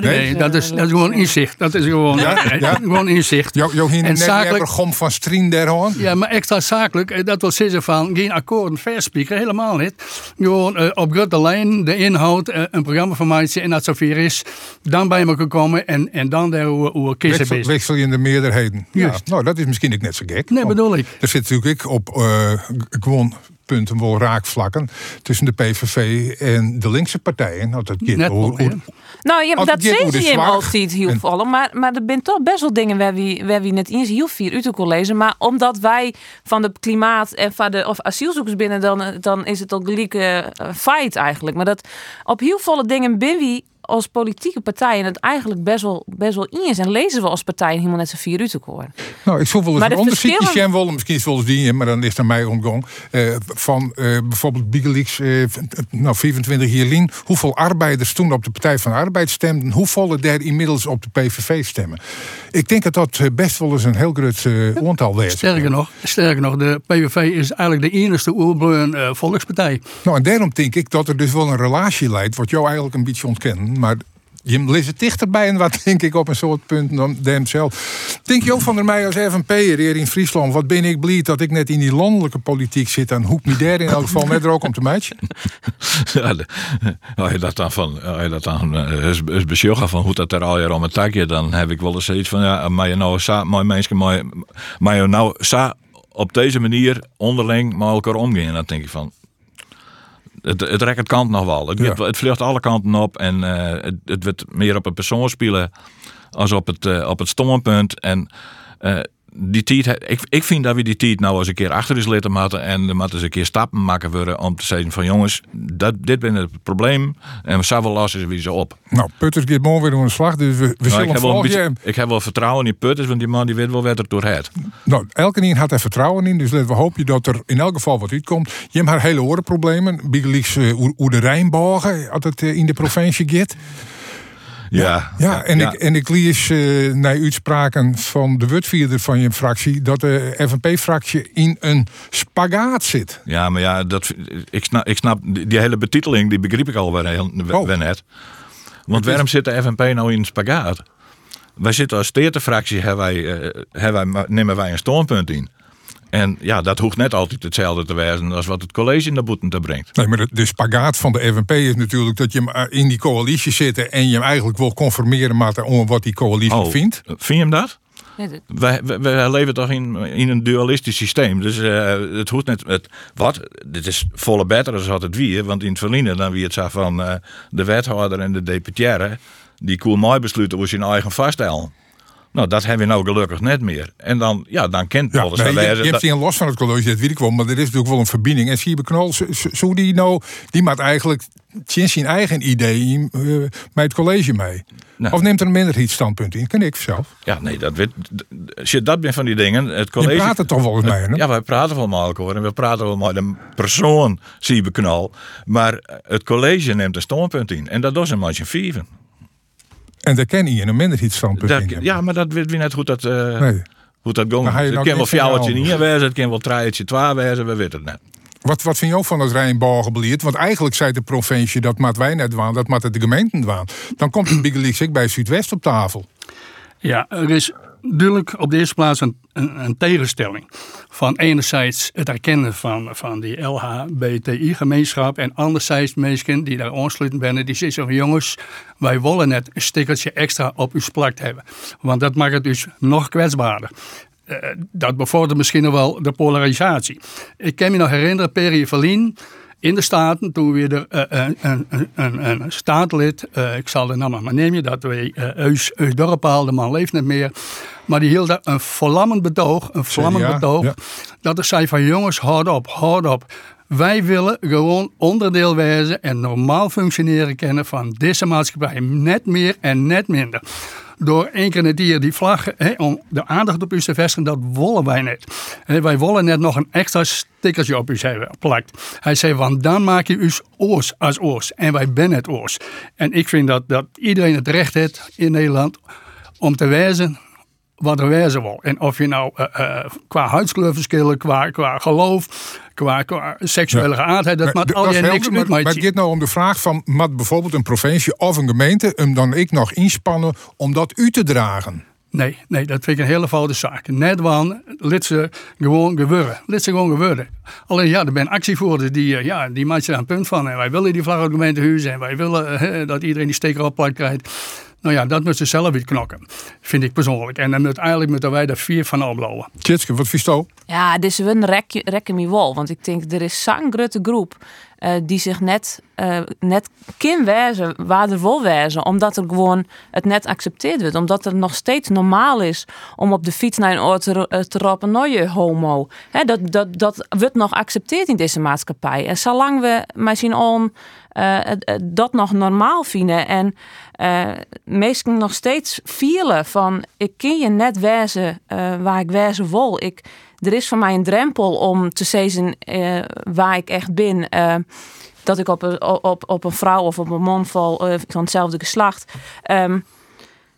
nee, dat, is, dat is gewoon inzicht. Dat is gewoon, Ja? nee, Ja? gewoon inzicht. Jo, jo, En net zakelijk- gom van Strien der hoorn. Ja, maar extra zakelijk, eh, dat wil zeggen van geen akkoorden verspieken, helemaal niet. Gewoon eh, op grote lijn, de inhoud, eh, een programma van maken en dat zover is, dan bij elkaar komen en, en dan daar hoe, hoe kiezen Wissel, best. wissel je in de meerderheden. Ja, nou, dat is misschien ook net zo gek. Nee, bedoel ik. Er zit natuurlijk ook op eh, gewoon punten wel raakvlakken tussen de PVV en de linkse partijen. Nou, dat Net hoe- hoe-. Nou ja, dat het de je hem altijd heel en- vallen. Maar, maar er zijn toch best wel dingen waar we, waar we net eens heel veel uit te lezen. Maar omdat wij van de klimaat en van de of asielzoekers binnen, dan, eh, dan is het al gelijk eh, een fight eigenlijk. Maar dat op heel veel dingen ben we als politieke partijen het eigenlijk best wel, best wel eens. En lezen we als partijen helemaal net zo vier uur te horen. Nou, ik zou wel eens een de onderzoekje verschillen- willen. Misschien is het wel eens die, maar dan is het aan mij ontgong. eh, van eh, bijvoorbeeld Bigelix, eh, nou 24 jaar lien. Hoeveel arbeiders toen op de Partij van de Arbeid stemden. Hoeveel er inmiddels op de PVV stemmen. Ik denk dat dat eh, best wel eens een heel groot eh, aantal is. Sterker nog, sterker nog, de PVV is eigenlijk de enige oerbleun eh, volkspartij. Nou, en daarom denk ik dat er dus wel een relatie leidt. Wat jou eigenlijk een beetje ontkennen. Maar je leest dichterbij en wat denk ik op een soort punt dan. Denk je ook van Meij als FNP'er hier in Friesland. Wat ben ik blij dat ik net in die landelijke politiek zit. En hoek me daar in elk geval net er ook om te matchen. Ja, als je dat dan van, als dat dan eh, is, van hoe dat er al jaar om het takje, dan heb ik wel eens zoiets van ja, maar je nou sa, mooi mensen, maar je nou sa op deze manier onderling met elkaar omgaan, dan denk ik van. Het, het rekt het kant nog wel. Het, Ja. het, het vliegt alle kanten op en eh, het, het wordt meer op een persoon spelen als op het, eh, op het stommenpunt. En eh, die tijd, ik, ik vind dat we die tijd nou eens een keer achter is laten maken en er moeten eens een keer stappen maken worden om te zeggen van jongens, dat, dit ben het probleem en we wel lossen wie ze op. Nou, Putters gaat morgen weer door een slag. Dus we, we Nou, zullen ik, heb beetje, ik heb wel vertrouwen in Putters, want die man die weet wel wat er door het. Nou, elke een had er vertrouwen in. Dus laten we hopen dat er in elk geval wat uitkomt. Je hebt haar hele orenproblemen. Bigelix uh, hoe de Rijnbogen, eh, in de provincie gaat. Ja, Ja, en, Ik, en ik lees eh naar uitspraken van de woordvierder van je fractie... dat de FNP-fractie in een spagaat zit. Ja, maar ja, dat, ik, snap, ik snap die, hele betiteling, die begreep ik al wel, heel- Oh. wel net. Want waarom zit de FNP nou in een spagaat? Wij zitten als steertefractie, hebben wij, eh, hebben wij, nemen wij een standpunt in. En ja, dat hoeft net altijd hetzelfde te wezen als wat het college in de boeten te brengt. Nee, maar de, de spagaat van de FNP is natuurlijk dat je hem eh, in die coalitie zit... en je hem eigenlijk wil conformeren met om wat die coalitie Oh, vindt. Vind je hem dat? Nee, dat- Wij, wij, wij leven toch in, in een dualistisch systeem. Dus eh, het hoeft net. Het, wat? Dit is volle beter dan wat het wie. Want in het verliezen dan wie het zag van eh, de wethouder en de deputaire. Die koel mooi besluiten hoe ze hun eigen vaststellen. Nou, dat hebben we nou gelukkig net meer. En dan, ja, dan kent Ja, Polders nee, je, je hebt dat- zien los van het college, dat weet ik wel, maar er is natuurlijk wel een verbinding. En Siebe Knol, zo- die nou, die maakt eigenlijk sinds zijn eigen idee eh, met het college mee. Nou. Of neemt er een minderheidsstandpunt in? Kan ik zelf. Ja, nee, dat weet. Als je dat bent van die dingen, het Je college. praat er toch wel eens mee, hè? Ja, wij praten wel met en we praten wel met de persoon, Siebe Knal. Maar het college neemt een standpunt in. En dat doet ze met je vieven. En daar ken je een minderheidsstandpunt Dat- in. hebben. ja, maar dat weet wie net hoe dat, eh Nee. hoe dat gaat. Het nou kan wel van fjouwertje jou niet wezen, het kan wel treitje twee wezen, we weten het net. Wat, wat vind je ook van het Rijnbouwgebeleid? Want eigenlijk zei de provincie dat maat wij net waan, dat maat het de gemeenten waan. Dan komt een big ik bij Zuidwest op tafel. Ja, er is duidelijk op de eerste plaats een, een, een tegenstelling. Van enerzijds het erkennen van, van die LHBTI-gemeenschap. En anderzijds mensen die daar aansluiten zijn. Die zeggen jongens, wij willen net een stickertje extra op uw plakt hebben. Want dat maakt het dus nog kwetsbaarder. Eh, dat bevordert misschien wel de polarisatie. Ik kan me nog herinneren, Perry Verlien in de Staten, toen weer er eh, een, een, een, staatslid, eh, ik zal de naam maar nemen, dat wij Eus, Eus Dorpaal, de man leeft niet meer, maar die hield daar een vlammend betoog, een vlammend CDA, betoog, ja. dat er zei van jongens, houd op, houd op. Wij willen gewoon onderdeel wezen en normaal functioneren kennen van deze maatschappij. Net meer en net minder. Door één keer die vlag, om de aandacht op u te vestigen, dat willen wij net. Hè, wij willen net nog een extra stickertje op u hebben plakt. Hij zei, want dan maak je u oors als oors. En wij zijn het oors. En ik vind dat, dat iedereen het recht heeft in Nederland om te wijzen wat er wezen wil. En of je nou eh, eh, qua huidskleur verschillen, qua, qua geloof, qua, qua seksuele geaardheid, dat maakt Maar al je niks uit. maar, Maar gaat nou om de vraag van, moet bijvoorbeeld een provincie of een gemeente hem dan ik nog inspannen om dat u te dragen? Nee, nee, dat vind ik een hele foute zaak. Net want lid ze gewoon geworden. Lid ze gewoon geworden. Alleen ja, er zijn actievoerders die, eh, ja, die maken daar een punt van. En wij willen die vlag op het gemeentehuis en wij willen eh, dat iedereen die steker op plak krijgt. Nou ja, dat moeten ze zelf weer knokken. Vind ik persoonlijk. En dan moet eigenlijk moeten wij daar vier van opbouwen. Tjitske, wat vies? Ja, dus we rekken, rekken me wel. Want ik denk, er is zo'n grote groep eh, die zich net, eh net kan wijzen waar er wijzen. Omdat er gewoon het net accepteerd wordt. Omdat het nog steeds normaal is om op de fiets naar een oor te, eh, te roepen, nou je homo. Hè, dat, dat, dat wordt nog geaccepteerd in deze maatschappij. En zolang we misschien on, eh, dat nog normaal vinden en eh mensen nog steeds vielen van ik kan je net wijzen eh, waar ik wijzen wil. Ik, er is voor mij een drempel om te zeggen eh, waar ik echt ben. dat ik op een, op, op een vrouw of op een man val van hetzelfde geslacht. Ehm,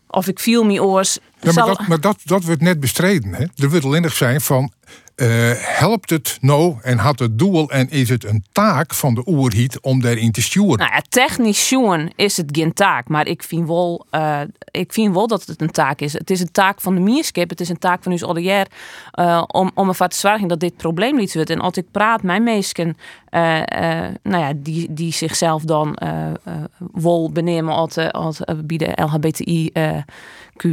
of ik viel me oors. Ja, maar zal- dat, maar dat, dat wordt net bestreden. Hè? Er wordt alleen nog zijn van, eh, helpt het nou en had het doel en is het een taak van de oerhiet om daarin te sturen? Nou ja, technisch zien is het geen taak, maar ik vind, wel, eh, ik vind wel dat het een taak is. Het is een taak van de mierskip, het is een taak van ons alliër eh om, om ervoor te zorgen dat dit probleem niet wordt. En als ik praat met mensen eh, eh, nou ja, die, die zichzelf dan wel benemen als, als bij de LHBTI Q,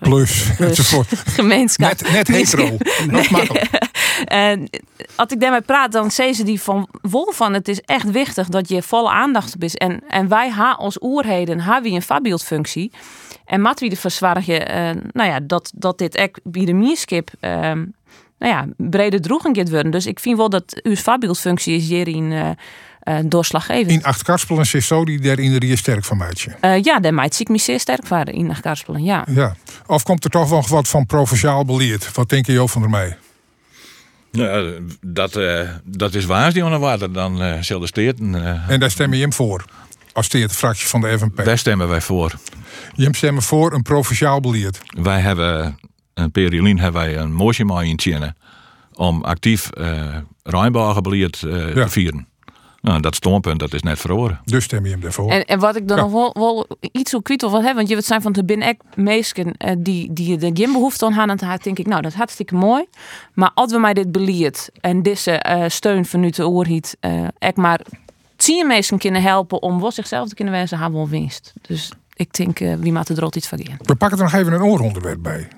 Plus, enzovoort. gemeenschap. Net, net hetero. Dat makkelijk. En als ik daarmee praat, dan zeggen ze die van wol van het is echt wichtig dat je volle aandacht is. En, en wij ha als oerheden hebben een voorbeeldfunctie. En mat wie de verzwargen, eh nou ja, dat, dat dit echt bij de mierskip, eh, nou ja, brede droeging gaat worden. Dus ik vind wel dat uw voorbeeldfunctie is hierin eh eh, doorslaggevend. In acht karspelen is zo die daar in de sterk van maatje. Eh, ja, daar maakt ik me zeer sterk van in de Karspelen, ja. Ja. Of komt er toch nog wat van provinciaal beleid? Wat denk je Jo van der Meij? Ja, dat, eh, dat is waar, die water. Dan uh, zal de steden. eh, En daar stem je hem voor. Als de fractie van de FNP. daar stemmen wij voor. Je stemmen voor een provinciaal beleid. Wij hebben, een periolien hebben wij een motie in Tjenne om actief uh, uh, Ja. te vieren. Nou, dat standpunt dat is net verhoren. Dus stem je hem daarvoor. En, en wat ik dan Ja. nog wel, wel iets hoe kwijt wil hebben, want je het zijn van de binnen meesken eh, die, die er geen behoefte aan hebben, dan denk ik, nou, dat is hartstikke mooi. Maar als we mij dit beleerd en deze eh, steun van nu te oorhiet, eh ik maar tien mensen kunnen helpen om wel zichzelf te kunnen wijzen, hebben we wel winst. Dus ik denk, wie maakt er altijd van gaan. We pakken er nog even een ooronderwerp bij.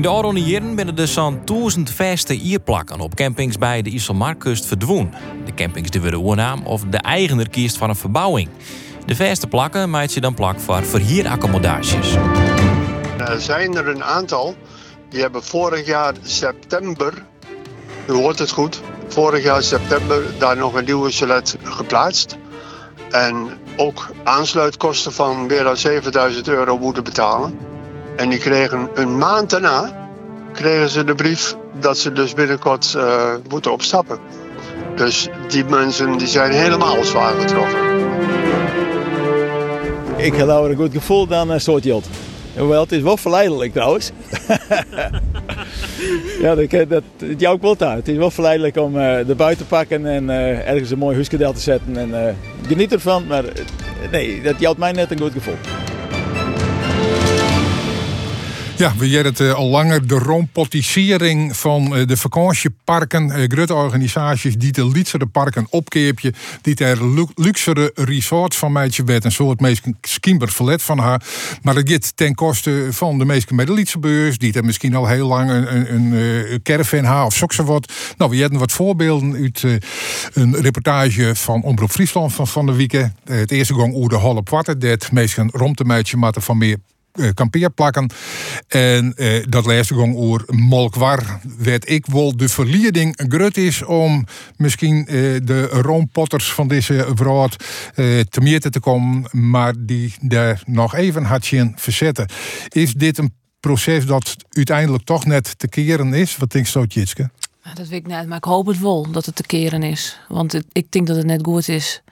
In de oranje jaren binnen er zo'n duizend vaste ierplakken op campings bij de Iselmarkust verdwoen. De campings die worden oornaam of de eigenaar kiest van een verbouwing. De verste plakken maakt je dan plak voor verhieraccommodaties. Er zijn er een aantal die hebben vorig jaar september, u hoort het goed, vorig jaar september daar nog een nieuwe chalet geplaatst. En ook aansluitkosten van meer dan 7000 euro moeten betalen. En die kregen een maand daarna kregen ze de brief dat ze dus binnenkort uh, moeten opstappen. Dus die mensen die zijn helemaal zwaar getroffen. Ik nou een goed gevoel dan een soort jild. Hoewel, het is wel verleidelijk trouwens. ja, dat, dat, het jouw wel uit. Het is wel verleidelijk om uh, buiten te pakken en ergens een mooi huiskedel te zetten. En uh, geniet ervan, maar nee, dat jouwt mij net een goed gevoel. Ja, we hebben het uh, al langer de rompotisering van uh, de vakantieparken. Uh, grote organisaties die de lietsere parken opkeepje. Die er lu luxere resorts van meidje werd. Een soort meest skimber verlet van haar. Maar dat gaat ten koste van de meeste medelietsebeurs. Die er misschien al heel lang een, een, een caravan haar of zokse wordt. Nou, we hebben wat voorbeelden uit een reportage van Omroep Friesland van, van de week. het eerste gang oer de Holle. Dat meestal romte meidje maar van meer kampeerplakken. En uh, dat laatste gang oer Molkwar werd ik wel de verlieding grut is om misschien uh, de roompotters van deze brood te meer te komen, maar die daar nog even had zien verzetten. Is dit een proces dat uiteindelijk toch net te keren is? Wat denkt je, Jitske? Dat weet ik net, maar ik hoop het wel dat het te keren is. Want ik denk dat het net goed is.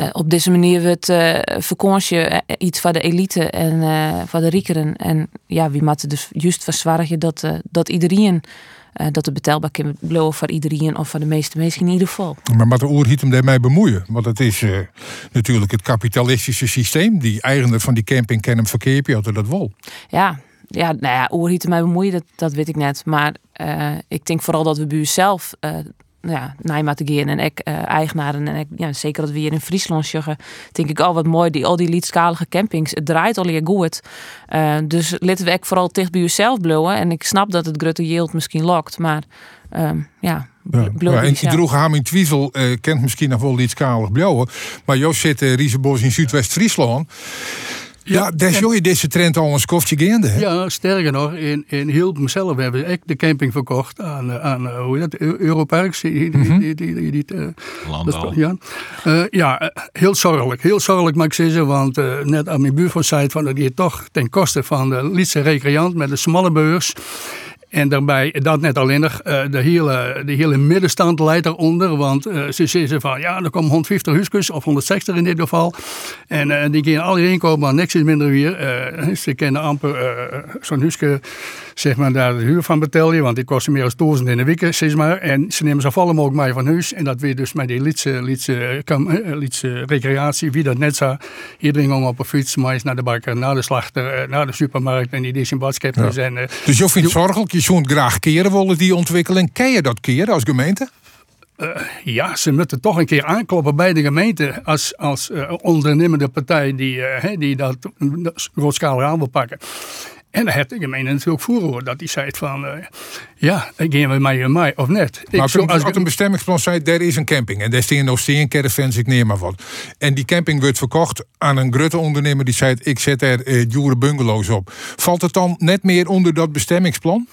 Uh, op deze manier wordt uh, vakantie iets voor de elite en voor de riekeren. En ja, wie moet dus juist verzorgen dat, dat iedereen, dat het betaalbaar kan blijven voor iedereen of voor de meeste mensen in ieder geval. Maar wat de oerhiet hem daarmee bemoeien? Want het is natuurlijk het kapitalistische systeem. Die eigenaar van die camping kennen hem verkeerd, hadden dat wel. Ja, ja, nou ja, oerhiet mij bemoeien, dat, dat weet ik net. Maar ik denk vooral dat we bij zelf ja, Nijmegen en ik uh, eigenaren en ik, ja, zeker dat we hier in Friesland zeggen, denk ik al oh, wat mooi die al die liedskalige campings, het draait al hier goed. Uh, dus laten we ook vooral dicht bij jezelf blowen en ik snap dat het grote yield misschien lokt, maar um, ja. Ja, ja, en die droeg hem in Twiesel uh, kent misschien nog wel liedskalig blauwen, maar Joost zit uh, Riesebos in Zuidwest-Friesland. Ja, daar zie je deze trend al een gaande. Hè? Ja, sterker nog, in, in Hilpum zelf hebben we de camping verkocht aan, aan hoe heet dat, Europarks. Die, die, die, die, uh, Landbouw. Ja, uh, ja heel zorgelijk. Heel zorgelijk mag ik zeggen, want uh, net aan mijn buurvrouw zei van dat die toch ten koste van de Lietse recreant met de smalle beurs. En daarbij, dat net alleen nog, de hele, de hele middenstand leidt eronder. Want ze zeggen van, ja, er komen 150 huisjes, of 160 in dit geval. En die kunnen al hierheen komen, maar niks is minder weer. ze kennen amper zo'n huisje, zeg maar, daar de huur van betalen. Want die kosten meer dan 1000 in de week, zeg maar. En ze nemen zoveel mogelijk mij van huis. En dat weer dus met die Lietse, Lietse, Lietse recreatie, wie dat net zo. Iedereen ging op een fiets, maar naar de bakker, naar de slachter, naar de supermarkt. En die zijn boodschappen. Ja. dus je vindt zorgelijk? Je graag keren willen die ontwikkeling. Ken je dat keren als gemeente? Uh, ja, ze moeten toch een keer aankloppen bij de gemeente als, als uh, ondernemende partij die, uh, die dat grootschalig aan wil pakken. En dan heeft de gemeente natuurlijk voeren dat hij zei van, ja, gaan we mij en mij of net. Maar als, als een bestemmingsplan zei, er is een camping en daar staan nog steen caravans, ik neem maar wat. En die camping wordt verkocht aan een grote ondernemer die zei, ik zet er uh, dure bungalows op. Valt het dan net meer onder dat bestemmingsplan?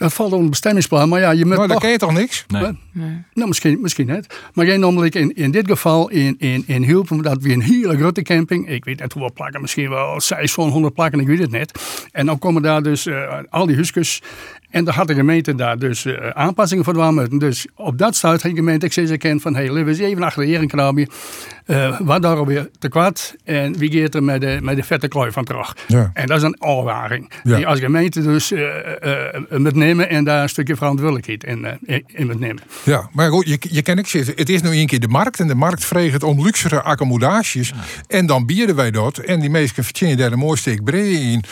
Dat valt onder bestemmingsplan, maar ja, je moet Maar dan toch... ken je toch niks? Nee. Nee. Nou, misschien, misschien net. Maar jij namelijk in, in dit geval in, in, in Hulpen, dat we een hele grote camping, ik weet net hoeveel plakken, misschien wel 600 plakken, ik weet het net. En dan komen daar dus uh, al die huisjes en daar had de gemeente daar dus uh, aanpassingen voor gedaan. Dus op dat stuit had de gemeente ik zei kent van, hey, we even achter de herenkrabje. Uh, wat daar alweer te kwaad en wie gaat er met de, met de vette klooi van terug. Ja. En dat is een aanwaring. Ja. Die als gemeente dus uh, moet nemen en daar een stukje verantwoordelijkheid in, in moet nemen. Ja, maar goed, je, je kan ik het is nu een keer de markt en de markt vreegt het om luxere accommodaties. En dan bieden wij dat en die meesten verdienen daar een mooi steek breed in.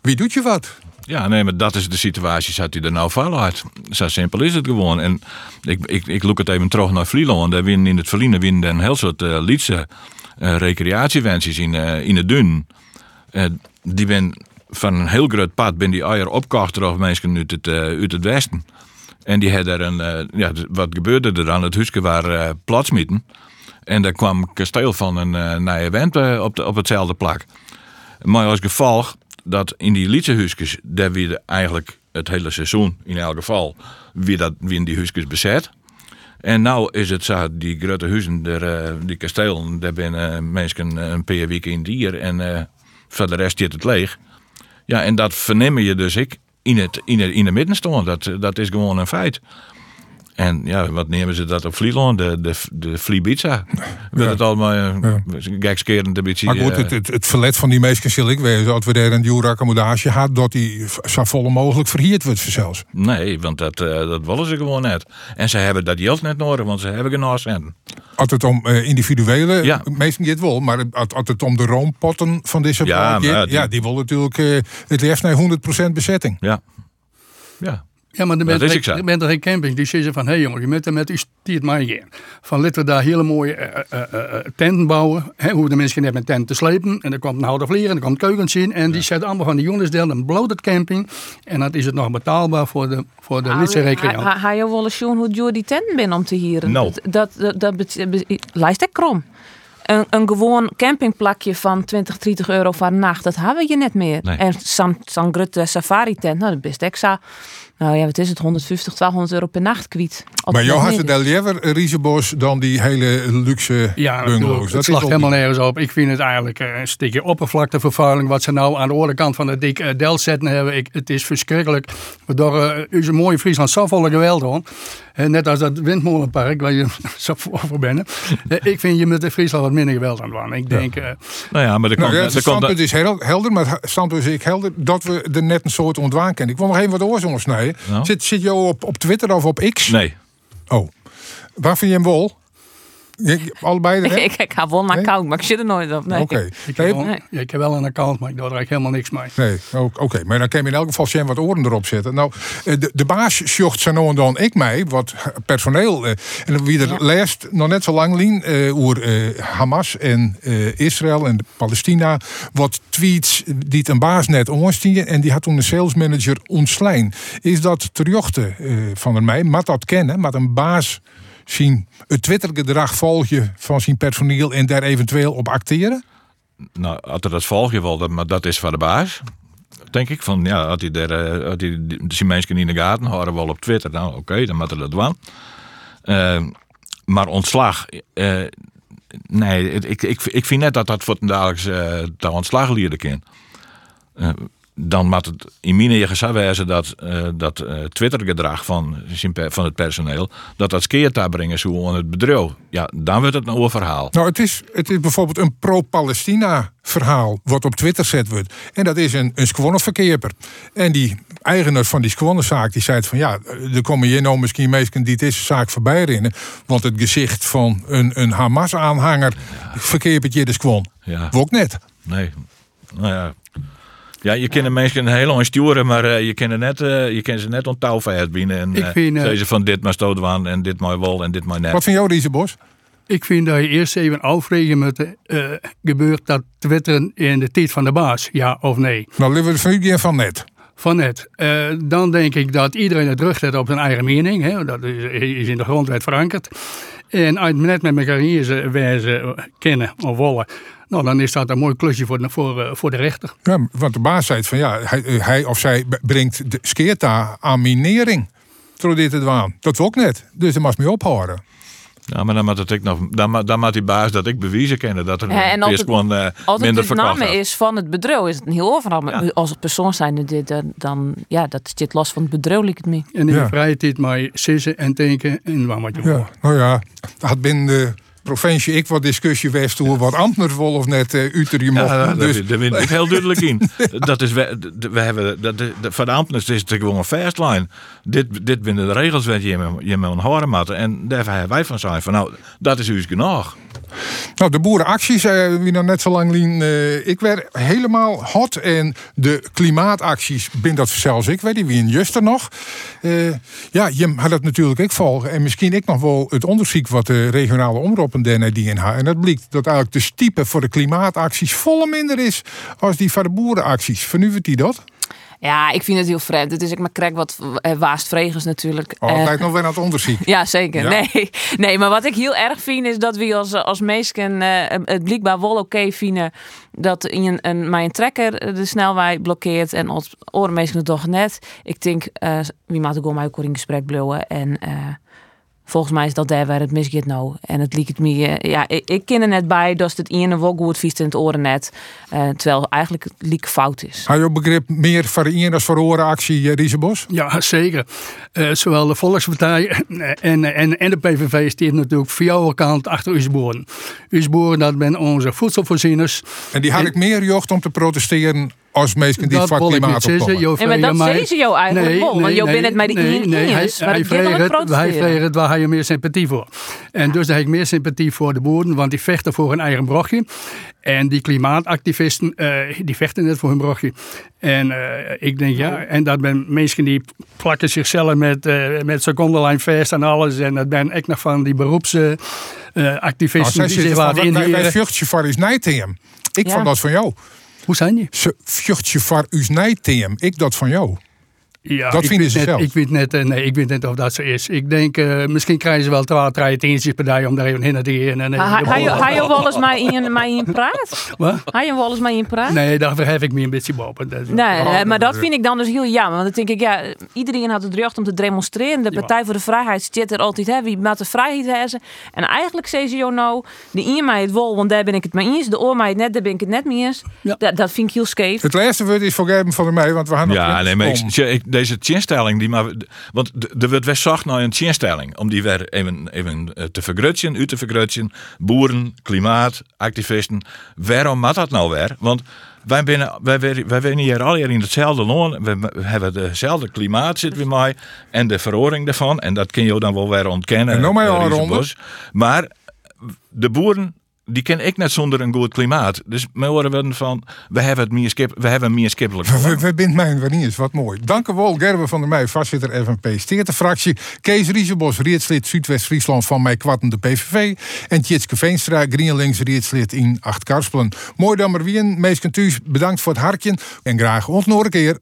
Wie doet je wat? Ja, nee, maar dat is de situatie zat u er nou vuil uit. Zo simpel is het gewoon. En ik, ik, ik look het even terug naar Vlieland. Daar winnen in het verliezen winnen een heel soort uh, uh, recreatiewensies in, uh, in het dun. die ben van een heel groot pad ben die eier opkocht door mensen uit het, uit het westen. En die hadden een, ja, wat gebeurde er dan? Het huisje waar uh, platsmieten. En daar kwam kasteel van een uh, nieuwe op, de, op hetzelfde plak. Maar als gevolg dat in die Lietsehuisjes, daar wie eigenlijk het hele seizoen in elk geval, wie, dat, in die huisjes bezet. En nou is het zo, die grote huizen, der, die kastelen, daar zijn mensen een paar weken in dier en voor de rest zit het leeg. Ja, en dat verneem je dus ik in het, in het, in de midden staan. Dat, dat is gewoon een feit. En ja, wat nemen ze dat op Vlieland? De, de, de Vliebitza. Wil het allemaal uh, gekskerend een beetje... Maar goed, het, het, het verlet van die mensen zal ik wezen... als we daar een duur accommodage had... dat die zo vol mogelijk verhierd wordt zelfs. Nee, want dat, uh, dat willen ze gewoon net. En ze hebben dat geld net nodig, want ze hebben genoeg centen. Als het om individuele... Ja. Meestal het wel, maar als het om de roompotten van deze... Ja, ja, die, ja, die willen natuurlijk het liefst naar 100% bezetting. Ja. Ja. Ja, maar er bent, er, er bent er geen camping die zeggen van... hé hey jongen, je bent er met u stiert mij gaan. Van laten we daar hele mooie uh, uh, tenten bouwen. Hè, hoe de mensen net met tenten te slepen. En dan komt een houten vlier en dan komt keukens in. En die zetten allemaal van die jongens deel een bloot het camping. En dan is het nog betaalbaar voor de, voor de lidse recreant. Ga je wel eens zien hoe duur die tenten binnen om te hieren? No. Dat, dat, dat, lijst ik krom. Een, een gewoon campingplakje van 20, 30 euro een nacht, dat hebben we je net meer. Nee. En zo'n grote safari tent, nou dat is best extra. Nou ja, wat is het? 150, 200 euro per nacht kwiet. Maar jou had het daar liever dan die hele luxe ja, bungalows. Dat slaat helemaal nergens op. Ik vind het eigenlijk een stukje oppervlaktevervuiling. Wat ze nou aan de andere kant van de dik uh, del zetten hebben. Ik, het is verschrikkelijk. Waardoor uh, onze mooie Friesland zo volle geweld hoor. Net als dat windmolenpark waar je zo voor bent. ik vind je met de Friesland wat minder geweld aan doen. Ik denk... Ja. nou ja, maar de nou, ja, het standpunt is helder, maar het standpunt is ik helder dat we er net een soort ontwaan kennen. Ik wil nog even wat oorzaken snijden. Nou. Zit, zit je op, op Twitter of op X? Nee. Oh. Waar vind je hem wel? Je, allebei ik, ik, ik heb wel een account, maar ik zit er nooit op. Nee. Oké. Okay. Ik, heb wel, ja, ik heb wel een account, maar ik doe er eigenlijk helemaal niks mee. Nee, oké. Okay. Maar dan kan je in elk geval zien wat oren erop zetten. Nou, de, de baas zocht zo nou en dan ik mij, wat personeel. en wie er ja. leest, nog net zo lang lien, uh, over uh, Hamas en uh, Israël en Palestina. Wat tweets die een baas net onstien en die had toen een salesmanager ontslijn. Is dat terjochten van er mij? Mat dat kennen, maar een baas zien het Twittergedrag volg je van zijn personeel en daar eventueel op acteren? Nou, altijd dat volg wel, maar dat is van de baas. Denk ik van ja, had hij daar, had hij die mensen in de gaten houden wel op Twitter, nou oké, dan moet er dat doen. Uh, maar ontslag, uh, nee, ik, ik, ik vind net dat dat voor het dagelijks uh, ontslag leren kan dan moet het in mijn gezegd wezen dat, uh, dat uh, Twittergedrag van, van het personeel, dat dat skeert daar brengen zo aan het bedrijf. Ja, dan wordt het een oververhaal. Nou, het is, het is bijvoorbeeld een pro-Palestina verhaal wat op Twitter zet wordt. En dat is een, een verkeerper. En die eigenaar van die zaak die zei van ja, er komen hier nou misschien mensen die deze zaak voorbij rennen. Want het gezicht van een, een Hamas-aanhanger ja. verkeert je de squon. Ja. Ook net. Nee. Nou ja, ja, je kent mensen heel sturen, maar uh, je kent net, uh, je kent ze net on touw binnen. En ik vind, uh, deze van dit maar stootwaan en dit maar wol en dit maar net. Wat vind jou, deze Bos? Ik vind dat je eerst even afvregen moet, gebeurt dat twitteren in de tijd van de baas, ja of nee? Nou, liever van u van net. Van net. dan denk ik dat iedereen het terug heeft op zijn eigen mening. Hè? Dat is, is in de grondwet verankerd. En als je net met elkaar hier wijze kennen of wollen, nou, dan is dat een mooi klusje voor de, voor, eh, voor de rechter. Ja, want de baas zei van ja, hij, hij of zij brengt de skeerta aan minering. Dit het waan. Dat wil ook net. Dus dat mag me ophouden. Ja, maar dan moet, het ik nog, dan, dan moet die baas dat ik bewijzen kennen dat er ja, en eerst gewoon uh, minder verkocht name is van het bedrijf is het een heel overal. Maar ja. als het persoon zijn dit, dan ja, dat zit los van het bedrijf het mee. En in ja. de vrije tijd maar sissen en denken en waar moet je ja. Nou ja, had binnen de provincie ik wat discussie geweest hoe wat ambtenaren vol of net uh, Utrecht mocht. Ja, dus... daar ben ik heel duidelijk in. dat is, we, we hebben, dat, de, voor de ambtenaren is het gewoon een fastline. Dit, dit binnen de regels wat je, je met een horen. En daar hebben wij van zijn van nou, dat is u genoeg. Nou, de boerenacties, uh, wie nou net zo lang lien, uh, ik werd helemaal hot. En de klimaatacties, ben dat zelfs ik, weet je, wie in Juster nog. Ja, je had het natuurlijk ik volgen. En misschien ik nog wel het onderzoek wat de regionale omroepen die in En dat blijkt dat eigenlijk de stiepe voor de klimaatacties volle minder is als die voor de boerenacties. Vernuwt die dat? Ja, ik vind het heel vreemd. Het is ik maar krek wat uh, waast vregels natuurlijk. Oh, altijd uh, nog weer aan het onderzoek. Ja, zeker. Nee. nee, maar wat ik heel erg vind is dat we als, als meesken uh, het blijkbaar wel oké vinden dat in een, mijn trekker de snelheid blokkeert en ons orenmeesken toch net. Ik denk, wie maakt ook ook in gesprek blowen en Volgens mij is dat daar waar het misgaat nou. En het liep me, ja, ik, ik ken er net bij dat het ene wel goed vies in het oren net. Uh, terwijl eigenlijk het liek fout is. Had je begrip meer voor de als voor de orenactie, uh, Riesebos? Ja, zeker. Uh, zowel de Volkspartij en, en, en de PVV staat natuurlijk via jouw kant achter Usboren. Usboren, dat ben onze voedselvoorzieners. En die had ik meer jocht om te protesteren als mensen die voor klimaat opkomen. En maar dat zei ze jou eigenlijk nee, wel, want je bent het met die nee, nee, hij, hij vreeg het, waar hij meer sympathie voor. En dus heb ik meer sympathie voor de boeren, want die vechten voor hun eigen brochje. En die klimaatactivisten, uh, die vechten net voor hun brochje. En uh, ik denk, ja, en dat ben mensen die plakken zichzelf met, uh, met secondenlijn vast en alles. En dat ben ik nog van die beroepsactivisten nou, die zich laten inhuren. Wij vluchtje voor is. Ik ja. vond dat van jou. Hoe zijn die? Ze vluchtje voor uw. Ik dat van jou. Ja, dat vinden ze net, zelf. Ik weet, net, uh, nee, ik weet net of dat zo is. Ik denk, uh, misschien krijgen ze wel twaalf, dag om daar even heen te gaan. En, Ga je wel eens mij in, mij in praat? Wat? Ga je wel eens mij in praat? Nee, daar verhef ik me een beetje boven. Nee, oh, maar dat vind ik dan dus heel jammer. Want dan denk ik, ja, iedereen had het recht om te demonstreren. De Partij voor de Vrijheid zit er altijd, hè, wie met de vrijheid hebben. En eigenlijk zei ze jou nou, de een mij het wel, want daar ben ik het mee eens. De oor mij het net, daar ben ik het net mee eens. Ja. Dat, dat vind ik heel scheef. Het laatste woord is voor Gerben van der Meij, want we gaan nog Ja, nee, maar ik, deze chinstelling die maar. Want er wordt best zacht naar een chinstelling. Om die weer even, even eh, te vergrutsen, u te vergrutsen. Boeren, klimaat, activisten. Waarom maakt dat nou weer? Want wij, binnen, wij, wij, zijn hier al in hetzelfde loon. We, hebben hetzelfde klimaat zitten we mij. En de veroring daarvan. En dat kun je dan wel weer ontkennen. En nog maar al Maar de boeren die ken ik net zonder een goed klimaat. Dus we horen van, we hebben het meer skip, we hebben meer skippelijk. We bindt mijn wanneer wat mooi. Dank u wel, Gerben van der Meij, voorzitter FNP fractie. Kees Riesebos, rietslid Zuidwest-Friesland van mij kwatten de PVV. En Tjitske Veenstra, GreenLinks, rietslid in Acht Karspelen. Mooi dan maar wie een. Meesken thuis, bedankt voor het hartje. En graag ons nog een keer.